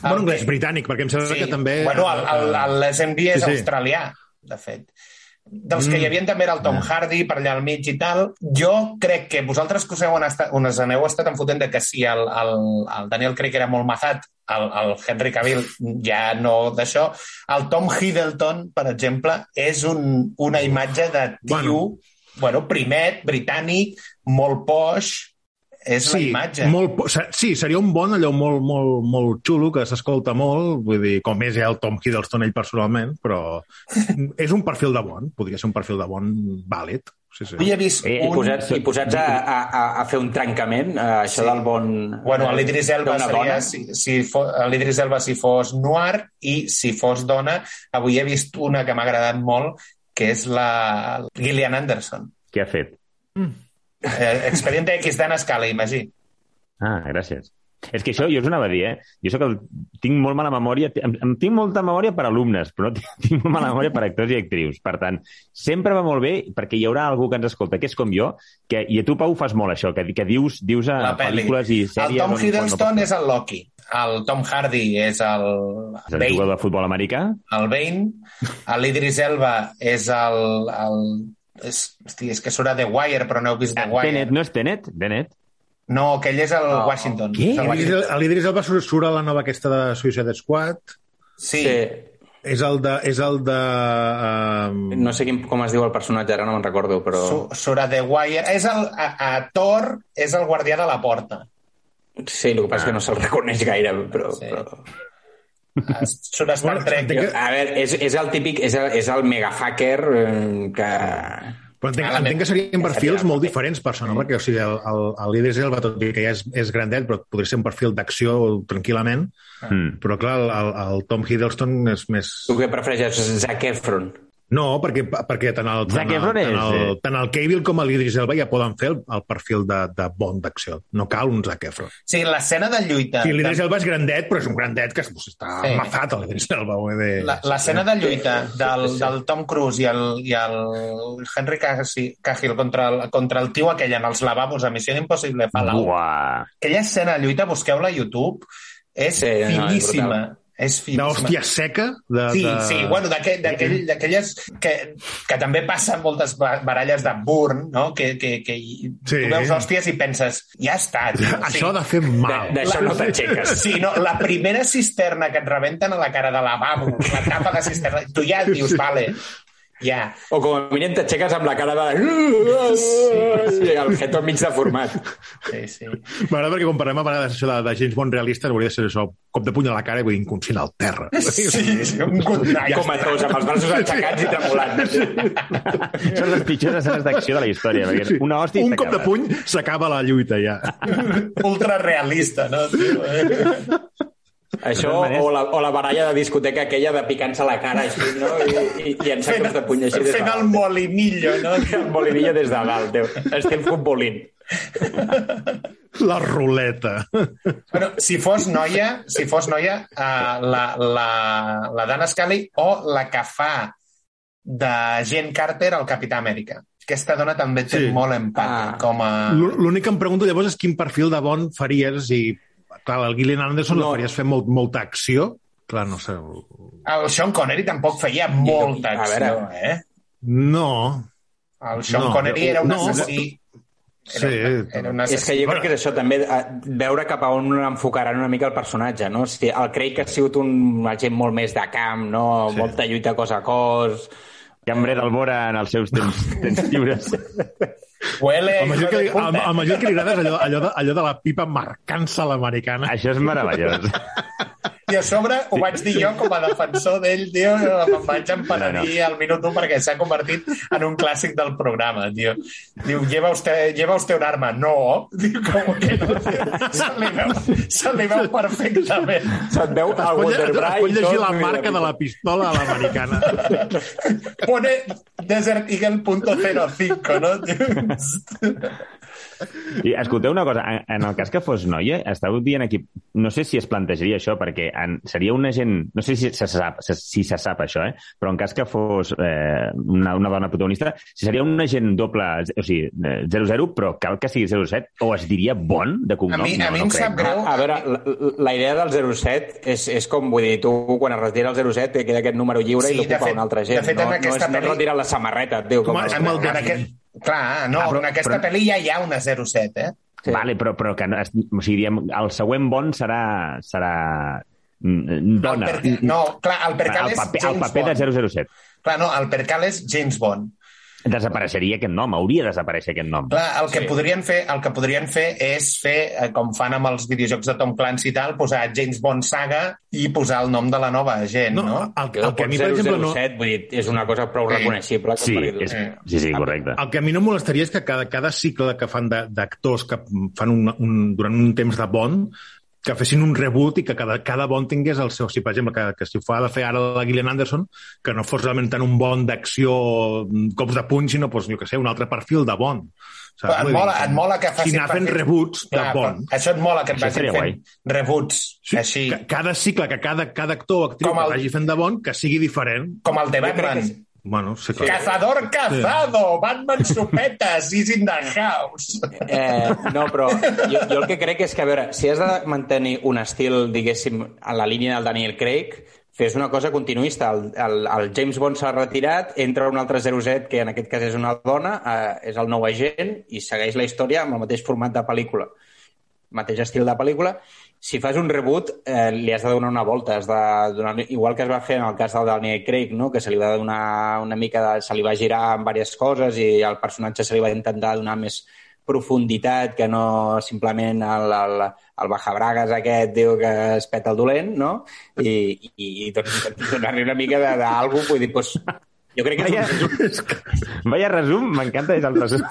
Speaker 3: Bueno,
Speaker 4: El
Speaker 3: anglès,
Speaker 4: que-
Speaker 3: britànic, perquè em sembla que també...
Speaker 4: Bueno, el, el, el SMD és
Speaker 3: Sí, sí.
Speaker 4: australià, de fet. Dels que
Speaker 3: Mm.
Speaker 4: hi havia també era el Tom Hardy per allà al mig i tal. Jo crec que vosaltres que us, heu estat, us aneu estat enfotent de que si el, el, el Daniel Craig era molt mazat, el, el Henry Cavill ja no d'això. El Tom Hiddleton, per exemple, és un, una imatge de tio, bueno, bueno primet, britànic, molt poix, és la
Speaker 3: Sí,
Speaker 4: imatge.
Speaker 3: molt, sí, seria un bon allò molt, molt, molt xulo, que s'escolta molt, vull dir, com és ja el Tom Hiddleston ell personalment, però és un perfil de bon, podria ser un perfil de bon vàlid. Sí, sí.
Speaker 4: He vist
Speaker 5: I, i,
Speaker 4: un...
Speaker 5: posats, I posats a, a, a, a fer un trencament, eh, això
Speaker 4: Sí.
Speaker 5: del bon...
Speaker 4: Bueno, l'Idris Elba seria,
Speaker 5: dona.
Speaker 4: si, si fos, l'Idris Elba si fos noir i si fos dona, avui he vist una que m'ha agradat molt, que és la Gillian Anderson.
Speaker 6: Què ha fet?
Speaker 4: Eh, Expediente X d'Anna Scala, imagí.
Speaker 6: Ah, gràcies. És que això jo us anava a dir, eh? Jo soc el... tinc molt mala memòria, em, em tinc molta memòria per alumnes, però no tinc, molt mala memòria per actors i actrius. Per tant, sempre va molt bé, perquè hi haurà algú que ens escolta, que és com jo, que, i a tu, Pau, fas molt això, que, que dius, dius a pel·lícules i
Speaker 4: El
Speaker 6: sèries...
Speaker 4: Tom
Speaker 6: on no
Speaker 4: Hiddleston
Speaker 6: pots-
Speaker 4: és el Loki. El Tom Hardy és el
Speaker 6: És el
Speaker 4: Bane.
Speaker 6: jugador de futbol americà?
Speaker 4: El Bane. L'Idris Elba és el... el és, hosti, és que surt a The Wire, però no heu vist The Wire.
Speaker 6: Tenet, no és Tenet? Tenet?
Speaker 4: No, aquell és el
Speaker 5: No.
Speaker 4: Washington.
Speaker 6: Què?
Speaker 3: L'Idris Elba surt, surt a la nova aquesta de Suicide Squad,
Speaker 4: Sí.
Speaker 5: Sí.
Speaker 3: és el de... És el de um...
Speaker 5: No sé quin, com es diu el personatge, ara no me'n recordo, però...
Speaker 4: Su- Surt a The Wire. És el, a, a Thor és el guardià de la porta.
Speaker 5: Sí, el que passa és que no se'l reconeix gaire, però...
Speaker 4: Sí.
Speaker 5: però...
Speaker 4: A Star Trek.
Speaker 5: A veure, és, és el típic, és el, és el mega hacker eh, que...
Speaker 3: Però entenc, entenc que serien perfils
Speaker 5: seria-
Speaker 3: molt diferents per això, no? Perquè o sigui, el, el, el Idris Elba, tot i que ja és, és grandet, però podria ser un perfil d'acció tranquil·lament,
Speaker 6: Mm.
Speaker 3: però clar, el, el, el Tom Hiddleston és més...
Speaker 5: Tu què prefereixes, Zac Efron?
Speaker 3: No, perquè, perquè tant el, tant el,
Speaker 6: Efron
Speaker 3: tant el,
Speaker 6: eh?
Speaker 3: tant el Cable com l'Idris Elba ja poden fer el, el perfil de, de bon d'acció. No cal un Zac Efron.
Speaker 4: Sí, l'escena de lluita.
Speaker 3: Sí, l'Idris Elba és grandet, però és un grandet que pues, està
Speaker 4: Sí.
Speaker 3: mazat, l'Idris Elba.
Speaker 4: La- L'escena de lluita del, del Tom Cruise i el, i el Henry Cahill contra el, contra el tio aquell en els lavabos a Missió Impossible Fallout.
Speaker 6: Buah.
Speaker 4: Aquella escena de lluita, busqueu-la a YouTube, és
Speaker 5: Sí, no, és
Speaker 4: finíssima. És.
Speaker 3: D'hòstia seca? De,
Speaker 4: Sí,
Speaker 3: de...
Speaker 4: sí, bueno, d'aquell- d'aquell- d'aquelles que, que també passen moltes ba- baralles de burn, no? Que, que, que sí.
Speaker 3: Sí.
Speaker 4: tu veus hòsties i penses, ja està. tio,
Speaker 3: Això ha de fer mal.
Speaker 5: D'això no t'aixeques.
Speaker 4: Sí, no, la primera cisterna que et rebenten a la cara de lavabo, la tapa de cisterna, tu ja dius, vale, ja.
Speaker 5: O com a mínim t'aixeques amb la cara de... I el jeto enmig deformat.
Speaker 4: Sí, sí.
Speaker 3: M'agrada perquè quan parlem a vegades això de, de James Bond realista hauria de ser això, cop de puny a la cara i vull inconscient al terra.
Speaker 4: Sí, sí, un.
Speaker 5: Com a tots, amb els braços aixecats i tremolant.
Speaker 6: Són les pitjors escenes d'acció de la història. Perquè una hòstia
Speaker 3: Un cop de puny s'acaba la lluita ja.
Speaker 4: Ultra realista, no? Tio, eh?
Speaker 5: Això, o la, o la baralla de discoteca aquella de picant-se la cara així, no? I, i, i en cops de puny així des de
Speaker 4: fent el molinillo, no?
Speaker 5: El bolivilla des de dalt, tio. Estem futbolint.
Speaker 3: La ruleta.
Speaker 4: Bueno, si fos noia, si fos noia, uh, la, la, la Dana Scully o la que fa de Jane Carter al Capità Amèrica. Aquesta dona també té
Speaker 3: Sí.
Speaker 4: molt empat
Speaker 5: Ah.
Speaker 4: com a...
Speaker 3: L'ú- L'únic que em pregunto llavors és quin perfil de bon faries i clar, el Gillian Anderson no. El faries fer molt, molta acció clar, no sé
Speaker 4: El Sean Connery tampoc feia molta
Speaker 5: a
Speaker 4: acció,
Speaker 5: veure.
Speaker 4: eh?
Speaker 3: no
Speaker 4: El Sean
Speaker 3: No,
Speaker 4: Connery era un
Speaker 3: no,
Speaker 4: assassí.
Speaker 3: sí,
Speaker 4: Era un
Speaker 5: És que jo crec que és això, també, eh, veure cap a on enfocaran una mica el personatge, no? Si el Craig ha sigut un agent molt més de camp, no?
Speaker 3: Sí.
Speaker 5: Sí. Molta lluita cos a cos...
Speaker 6: Cambrer d'Albora en els seus temps, temps lliures.
Speaker 4: Huele
Speaker 3: El major que, li, el, el major que li agrada és allò, allò, de, allò de la pipa marcant-se a l'americana.
Speaker 6: Això és meravellós.
Speaker 4: I a sobre ho vaig dir jo com a defensor d'ell, tio, me'n vaig emparedir al minut 1 perquè s'ha convertit en un clàssic del programa, tio. Diu, lleva usted, lleva usted un arma. No. Diu, com que no? Tio? Se li veu, se li veu perfectament.
Speaker 5: Se't veu
Speaker 3: pot, lle- es pot llegir la marca de la pistola a l'americana.
Speaker 4: Pone Desert Eagle punto 05, no? Tio?
Speaker 6: I escolteu una cosa, en, en el cas que fos noia, estàu dient aquí, no sé si es plantejaria això, perquè en, seria una gent, no sé si se sap, se, si se sap això, eh? però en cas que fos eh, una, una dona protagonista, si seria un agent doble, o sigui, eh, 00, però cal que sigui 07, o es diria bon de cognom?
Speaker 4: A mi- a
Speaker 6: no,
Speaker 4: mi
Speaker 6: no
Speaker 4: em
Speaker 6: crec.
Speaker 4: sap greu.
Speaker 5: A veure, la, la idea del 07 és, és com, vull dir, tu quan es retira el 07 te queda aquest número lliure
Speaker 4: Sí,
Speaker 5: i l'ocupa una altra gent.
Speaker 4: de fet, en
Speaker 5: no, no,
Speaker 4: aquesta
Speaker 5: és, no
Speaker 4: pel·li-
Speaker 5: retira la samarreta, et diu. Com,
Speaker 3: Com a- amb el
Speaker 4: En aquest... Clar, no,
Speaker 3: Ah, però-
Speaker 4: en aquesta
Speaker 3: però-
Speaker 4: pel·li ja hi ha una 07, eh?
Speaker 5: Sí.
Speaker 6: Vale, però, però que no, es- o sigui, diem, el següent bon serà, serà mm, dona.
Speaker 4: El per... No, clar, el percal
Speaker 6: el
Speaker 4: és
Speaker 6: paper,
Speaker 4: James
Speaker 6: el paper
Speaker 4: Bond.
Speaker 6: de 007.
Speaker 4: Clar, no, el percal és James Bond.
Speaker 6: Desapareixeria aquest nom, hauria de desaparèixer aquest nom.
Speaker 4: Clar, el que,
Speaker 5: Sí.
Speaker 4: podrien fer, el que podrien fer és fer, eh, com fan amb els videojocs de Tom Clancy i tal, posar James Bond Saga i posar el nom de la nova agent,
Speaker 3: No,
Speaker 4: no?
Speaker 3: el,
Speaker 5: Jo,
Speaker 3: el que a mi, per
Speaker 5: 007,
Speaker 3: exemple, no...
Speaker 5: vull dir, és una cosa prou
Speaker 4: Sí.
Speaker 5: reconeixible.
Speaker 6: Sí,
Speaker 5: perquè-
Speaker 6: és, sí, sí, correcte.
Speaker 3: El que a mi no molestaria és que cada, cada cicle que fan de- d'actors que fan un, un, durant un temps de Bond que fessin un reboot i que cada, cada Bond tingués el seu... Si, per exemple, que, que si ho fa de fer ara la Gillian Anderson, que no fos realment tant un Bond d'acció, mm, cops de puny, sinó, doncs, jo què sé, un altre perfil de Bond.
Speaker 4: Però et mola, et mola que facin...
Speaker 3: Si anar fent reboots de
Speaker 4: Clar,
Speaker 3: Bond.
Speaker 4: però Això et mola que et vagin fent reboots,
Speaker 3: Sí,
Speaker 4: així,
Speaker 3: ca- Cada cicle, que cada, cada actor o actriu
Speaker 4: Com
Speaker 3: que
Speaker 4: el-
Speaker 3: vagi fent de Bond, que sigui diferent.
Speaker 4: com el de
Speaker 5: Jo crec
Speaker 4: Batman.
Speaker 5: que.
Speaker 3: Bueno, sí, clar.
Speaker 4: Cazador cazado, Batman sopetes, is in the house.
Speaker 5: Eh, no, però jo, jo el que crec és que, a veure, si has de mantenir un estil, diguéssim, a la línia del Daniel Craig, fes una cosa continuista. El, el, el James Bond s'ha retirat, entra un altre 07, que en aquest cas és una dona, eh, és el nou agent, i segueix la història amb el mateix format de pel·lícula. Mateix estil de pel·lícula. Si fas un reboot, eh, li has de donar una volta. Has de donar, igual que es va fer en el cas del Daniel Craig, no? que se li va donar una mica de... se li va girar en diverses coses i al personatge se li va intentar donar més profunditat que no simplement el, el, el bajabragues aquest diu que es peta el dolent, no? I, i, i doncs, donar-li una mica de- d'algú, vull dir, doncs, jo crec que
Speaker 6: Vaya,
Speaker 5: és un,
Speaker 6: vaya resum, m'encanta, és el resum.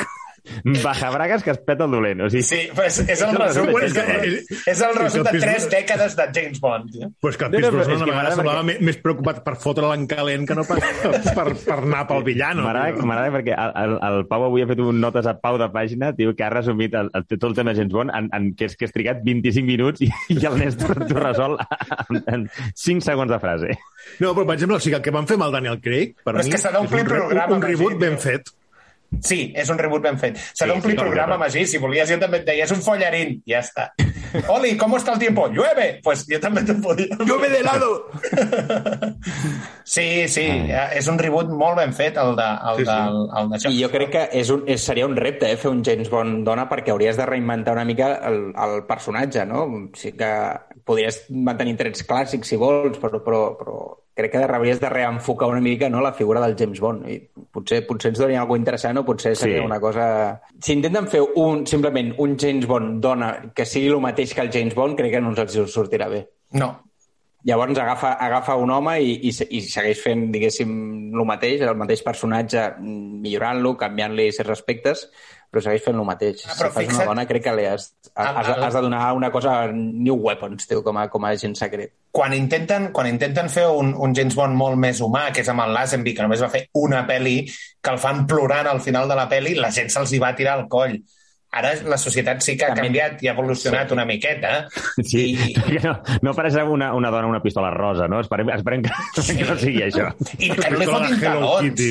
Speaker 6: Bajabragues que es peta el dolent. O sigui,
Speaker 4: Sí, pues és el resum, és,
Speaker 3: és que-
Speaker 4: el, és el resum de
Speaker 3: és que
Speaker 4: tres
Speaker 3: Pierce-
Speaker 4: dècades de James Bond. eh?
Speaker 3: Pues que el
Speaker 6: No, no,
Speaker 3: Pierce
Speaker 6: però
Speaker 3: Brosnan
Speaker 6: és
Speaker 3: a
Speaker 6: que
Speaker 3: vegades semblava
Speaker 6: perquè-
Speaker 3: més, preocupat per fotre en calent que no per, per, per anar pel villano.
Speaker 6: M'agrada perquè el, el, el Pau avui ha fet un notes a Pau de pàgina, tio, que ha resumit el, el, tot el tema James Bond en, en, que, és, que has trigat 25 minuts i, i el Néstor t'ho resol en, en 5 segons de frase.
Speaker 3: No, però per exemple, o sigui, el que van fer amb el Daniel Craig, per
Speaker 4: Però és
Speaker 3: mi,
Speaker 4: que s'ha d'omplir
Speaker 3: un, re-
Speaker 4: programa,
Speaker 3: un reboot ben fet.
Speaker 4: Sí, és un reboot ben fet. S'ha
Speaker 6: Sí,
Speaker 4: d'omplir
Speaker 6: sí,
Speaker 4: programa,
Speaker 6: correcte.
Speaker 4: Magí. Si volies, jo també et deia, és un follarín. Ja està. Oli, ¿cómo está el tiempo? Llueve. Pues jo també te podia...
Speaker 3: Llueve de lado!
Speaker 4: Sí, sí, és un reboot molt ben fet, el de, el
Speaker 3: Sí, sí.
Speaker 4: del, el d'això.
Speaker 5: I jo crec que és un, és, seria un repte eh, fer un James Bond dona perquè hauries de reinventar una mica el, el personatge, no? Sí que podries mantenir trets clàssics si vols, però, però, però crec que hauries de reenfocar una mica no, la figura del James Bond. I potser, potser ens donaria alguna interessant o potser seria
Speaker 6: Sí.
Speaker 5: una cosa... Si intenten fer un, simplement un James Bond dona que sigui el mateix que el James Bond, crec que no ens els sortirà bé.
Speaker 4: No,
Speaker 5: Llavors agafa, agafa un home i, i, i segueix fent, diguéssim, el mateix, el mateix personatge, mm, millorant-lo, canviant-li certs aspectes, però segueix fent el mateix.
Speaker 4: Ah,
Speaker 5: si
Speaker 4: però
Speaker 5: fas
Speaker 4: fixa't-
Speaker 5: una dona, crec que li has, has, has de donar una cosa New Weapons, tio, com a, com a agent secret.
Speaker 4: quan intenten, quan intenten fer un, un James Bond molt més humà, que és amb el Lazenby, que només va fer una pel·li, que el fan plorant al final de la pel·li, la gent se'ls hi va tirar al coll. Ara la societat sí que ha
Speaker 5: També.
Speaker 4: canviat i ha evolucionat
Speaker 5: Sí.
Speaker 4: una miqueta.
Speaker 6: Sí,
Speaker 4: I-
Speaker 6: no, no apareix una, una dona una pistola rosa, no? Esperem, esperem que, que no sigui això.
Speaker 4: I que no li fotin
Speaker 3: de
Speaker 4: talons.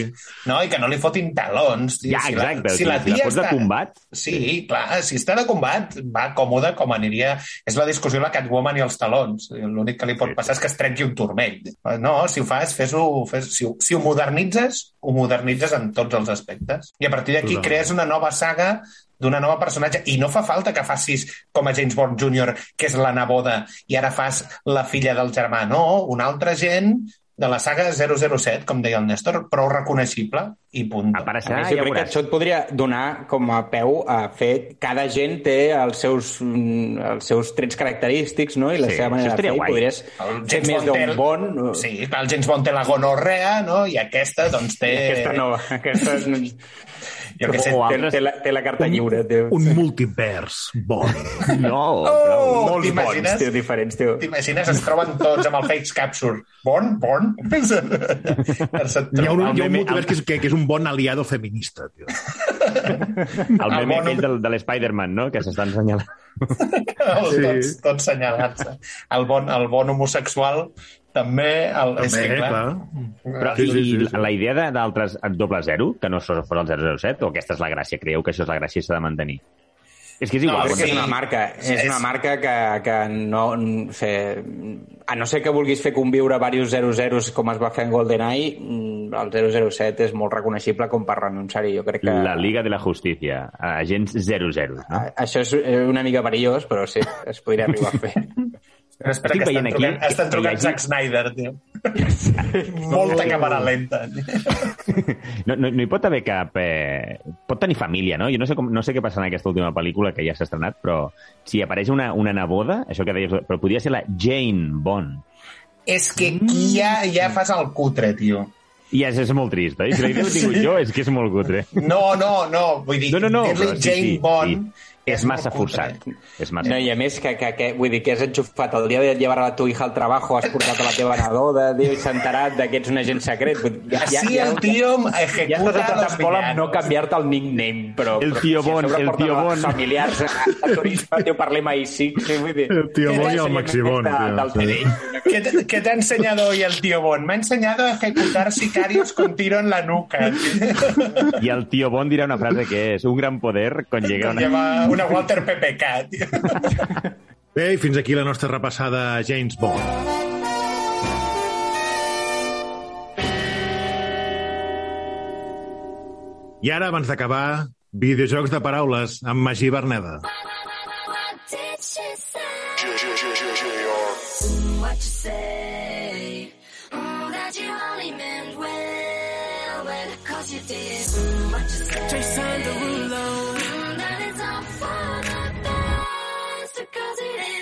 Speaker 4: No, i que no li fotin talons. tio.
Speaker 6: Ja,
Speaker 4: Si la-
Speaker 6: exacte.
Speaker 4: Si la
Speaker 6: si la
Speaker 4: tia
Speaker 6: fots de
Speaker 4: està...
Speaker 6: combat...
Speaker 4: Sí, clar, si està de combat, va còmode com aniria... És la discussió de la Catwoman i els talons. L'únic que li pot
Speaker 6: Sí.
Speaker 4: passar és que es trenqui un turmell. No, si ho fas, fes-ho... Fes, si, ho, si ho modernitzes, ho modernitzes en tots els aspectes. I a partir d'aquí crees una nova saga d'una nova personatge. I no fa falta que facis com a James Bond Jr., que és la neboda, i ara fas la filla del germà. No, una altra gent de la saga 007, com deia el Néstor, prou reconeixible i punt.
Speaker 6: A part,
Speaker 5: A més, jo
Speaker 6: ja
Speaker 5: crec que això et podria donar com a peu a fer... Cada gent té els seus, mm, els seus trets característics, no? I la
Speaker 6: Sí,
Speaker 5: seva manera de fer.
Speaker 6: guai.
Speaker 5: Podries
Speaker 4: El
Speaker 5: fer més d'un
Speaker 4: el-
Speaker 5: bon...
Speaker 4: Sí, el James Bond té la gonorrea, no? I aquesta, doncs, té...
Speaker 5: Aquesta no, aquesta...
Speaker 4: Jo què sé,
Speaker 5: té,
Speaker 6: altres-
Speaker 5: té, la, té la carta lliure, tio.
Speaker 3: Un multivers bon.
Speaker 6: No,
Speaker 4: Oh!
Speaker 6: prou.
Speaker 5: Molts bons, tio, diferents, tio.
Speaker 4: T'imagines? Es troben tots amb el Face Capture. Bon? Bon?
Speaker 3: Hi ha un, hi ha un multivers que és, que, que és un bon aliado feminista, tio.
Speaker 6: El meme
Speaker 4: bon-
Speaker 6: aquell del, de l'Spider-Man, no?, que s'estan assenyalant.
Speaker 4: Sí. Tots, tots senyalats. El bon, el bon homosexual també... El, és
Speaker 3: També,
Speaker 4: que, clar,
Speaker 3: clar.
Speaker 6: Però,
Speaker 3: Sí,
Speaker 6: i,
Speaker 3: sí, sí,
Speaker 6: i
Speaker 3: sí.
Speaker 6: la idea de- d'altres doble zero, que no fos el 007, o aquesta és la gràcia? Creieu que això és la gràcia i s'ha de mantenir? És que és
Speaker 4: No,
Speaker 6: igual. Quan
Speaker 5: que
Speaker 4: sí.
Speaker 5: és una marca, és,
Speaker 4: És-
Speaker 5: una marca que, que no... O sigui, a no ser que vulguis fer conviure diversos 00 com es va fer en GoldenEye, mm, el 007 és molt reconeixible com per renunciar-hi. Jo crec que...
Speaker 6: La Liga de la Justícia, agents 00, no?
Speaker 5: A- Això és eh, una mica perillós, però sí, es podria arribar a fer.
Speaker 4: Però espera,
Speaker 6: Estic
Speaker 4: que estan
Speaker 6: veient aquí
Speaker 4: trucant, estan trucant
Speaker 6: hagi-
Speaker 4: Zack Snyder, tio. Molta càmera lenta.
Speaker 6: No, no, no hi pot haver cap... Eh... Pot tenir família, no? Jo no sé, com, no sé què passa en aquesta última pel·lícula que ja s'ha estrenat, però si apareix una, una neboda, això que deies, però podria ser la Jane Bond.
Speaker 4: És que aquí ja, ja fas el cutre, tio.
Speaker 6: I és, és molt trist, eh? Si la idea l'he tingut jo, és que és molt cutre.
Speaker 4: No, no, no. Vull dir,
Speaker 6: No, no, no,
Speaker 4: dir-li
Speaker 6: però sí,
Speaker 4: Jane
Speaker 6: sí,
Speaker 4: Bond
Speaker 6: sí. És massa forçat. És massa...
Speaker 5: No, I a més, que, que, que, vull dir que has enxufat el dia de llevar a tu hija al trabajo, has portat a la teva diu, i s'ha enterat de que ets un agent secret. Vull dir,
Speaker 4: Així el tio
Speaker 5: ja
Speaker 4: ejecuta
Speaker 5: estàs
Speaker 4: los
Speaker 5: atrapat molt amb no canviar-te el nickname, però...
Speaker 6: El tio
Speaker 5: si a
Speaker 6: Bon,
Speaker 5: sobre
Speaker 6: el tio
Speaker 5: a
Speaker 6: Bon.
Speaker 5: Familiars a, a turisme, tio, parlem ahir sí, sí, vull dir...
Speaker 3: El tio Bon i el Maxi Bon,
Speaker 5: De,
Speaker 3: tio,
Speaker 5: del
Speaker 3: sí.
Speaker 5: TDI.
Speaker 4: ¿Qué te, qué te ha enseñado hoy el tío Bon? Me ha enseñado a ejecutar sicarios con tiro en la nuca. tío.
Speaker 6: I el tio Bon dirà una frase que és un gran poder conlleva una...
Speaker 4: Una Walter PPK, tío.
Speaker 3: Bé, i fins aquí la nostra repassada a James Bond. I ara, abans d'acabar, videojocs de paraules amb Magí Berneda.
Speaker 7: What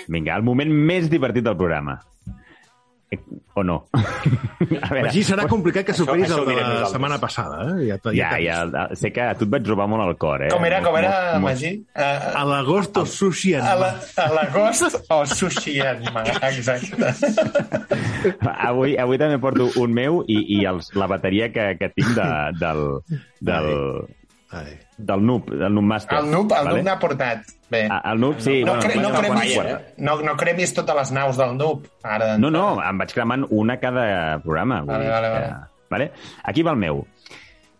Speaker 6: Vinga, el moment més divertit del programa. Eh, O no? A veure,
Speaker 3: Magí, serà complicat que superis
Speaker 5: això
Speaker 3: el de la
Speaker 5: nosaltres.
Speaker 3: setmana passada. Eh? Ja,
Speaker 6: ja, ja,
Speaker 3: vist.
Speaker 6: sé que a tu et vaig robar molt el cor, eh?
Speaker 4: Com era, com era,
Speaker 6: Molt-
Speaker 4: Magí? Uh,
Speaker 3: A l'agost o sushi en
Speaker 4: a
Speaker 3: mà.
Speaker 4: la- a l'agost o sushi en mà, exacte.
Speaker 6: Avui, avui també porto un meu i, i els, la bateria que, que tinc de, del, del,
Speaker 3: Ai.
Speaker 6: del Noob, del Noob Master.
Speaker 4: El Noob, el
Speaker 6: vale?
Speaker 4: Noob n'ha portat. Bé.
Speaker 6: Ah, El Noob, sí.
Speaker 4: No,
Speaker 6: bueno,
Speaker 4: cre no, cremis,
Speaker 6: quatre.
Speaker 4: no, no cremis totes les naus del Noob. Ara,
Speaker 6: No, no, em vaig cremant una cada programa. vull
Speaker 4: Vale,
Speaker 6: dir
Speaker 4: vale,
Speaker 6: que-
Speaker 4: vale.
Speaker 6: vale? Aquí va el meu.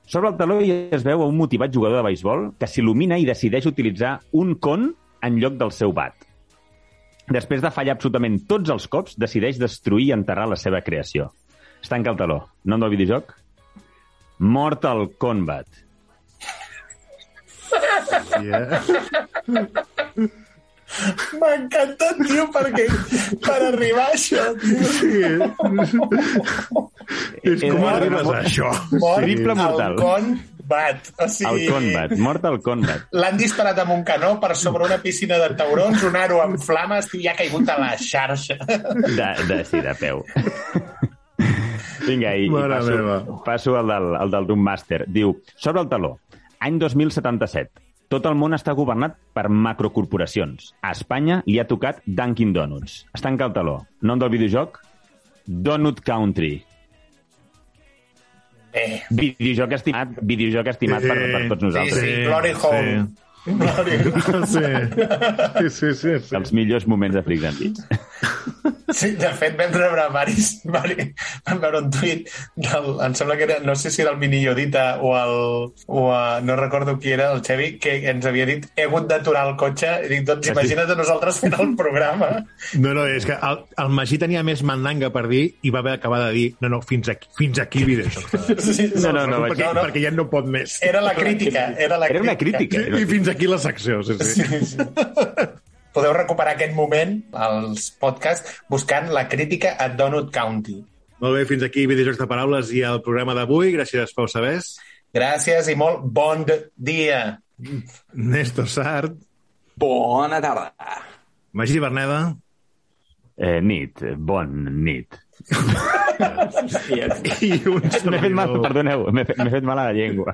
Speaker 6: Sobre el taló hi es veu un motivat jugador de beisbol que s'il·lumina i decideix utilitzar un con en lloc del seu bat. Després de fallar absolutament tots els cops, decideix destruir i enterrar la seva creació. Es tanca el taló. Nom del videojoc? Mortal Kombat.
Speaker 3: Yeah.
Speaker 4: M'ha encantat, tio, perquè per arribar a això, tio,
Speaker 3: Sí. És com arribes a això?
Speaker 4: mort
Speaker 6: Triple mortal.
Speaker 4: el combat. O
Speaker 6: El
Speaker 4: sigui,
Speaker 6: Kombat. Mortal Kombat.
Speaker 4: l'han disparat amb un canó per sobre una piscina de taurons, un aro amb flames, tio, i ha caigut a la xarxa.
Speaker 6: De, de, sí, de peu. Vinga, i, i passo,
Speaker 3: meva.
Speaker 6: passo al del, al del Doom Master. Diu, sobre el taló, any 2077, tot el món està governat per macrocorporacions. A Espanya li ha tocat Dunkin' Donuts. Es tanca el taló. Nom del videojoc? Donut Country.
Speaker 4: Bé,
Speaker 6: Videojoc estimat, videojoc estimat per, per tots
Speaker 4: sí,
Speaker 6: nosaltres.
Speaker 4: sí, Glory Home. Glory Home.
Speaker 3: Sí. Sí, sí, sí.
Speaker 6: Els millors moments de Freaks and Beats.
Speaker 4: Sí, de fet, vam rebre varis, varis, vam veure un tuit del, em sembla que era, no sé si era el Mini Yodita o el, o a, no recordo qui era, el Xevi, que ens havia dit he hagut d'aturar el cotxe, i dic, doncs imagina't a nosaltres fent el programa.
Speaker 3: No, no, és que el, el Magí tenia més mandanga per dir i va haver d'acabar de dir no, no, fins aquí, fins aquí videojocs.
Speaker 4: Sí,
Speaker 6: No, no, no,
Speaker 3: perquè,
Speaker 4: no, no.
Speaker 3: perquè ja no pot més.
Speaker 4: Era la crítica, era la
Speaker 6: Era una crítica.
Speaker 3: I, I fins aquí la secció, sí, sí.
Speaker 4: Sí, sí. Podeu recuperar aquest moment als podcasts buscant la crítica a Donut County.
Speaker 3: Molt bé, fins aquí Videojocs de Paraules i el programa d'avui. Gràcies, Pau Sabés.
Speaker 4: Gràcies i molt bon dia.
Speaker 3: Néstor Sart.
Speaker 5: Bona tarda.
Speaker 3: Magí Berneda.
Speaker 6: Eh, nit, bon nit.
Speaker 3: I un
Speaker 6: M'he fet mal,
Speaker 3: servidor.
Speaker 6: perdoneu, m'he fet, fet mal a la llengua.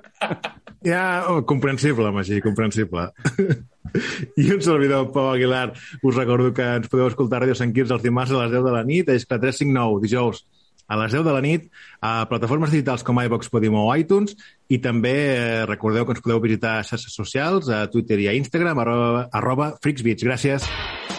Speaker 3: Ja, oh, comprensible, Magí, comprensible. I un servidor, Pau Aguilar. Us recordo que ens podeu escoltar a Ràdio Sant Quirze els dimarts a les 10 de la nit, a Iscla 359, dijous a les 10 de la nit, a plataformes digitals com iVox, Podimo o iTunes, i també eh, recordeu que ens podeu visitar a xarxes socials, a Twitter i a Instagram, arroba, arroba freaksbeats. Gràcies.
Speaker 2: Meeting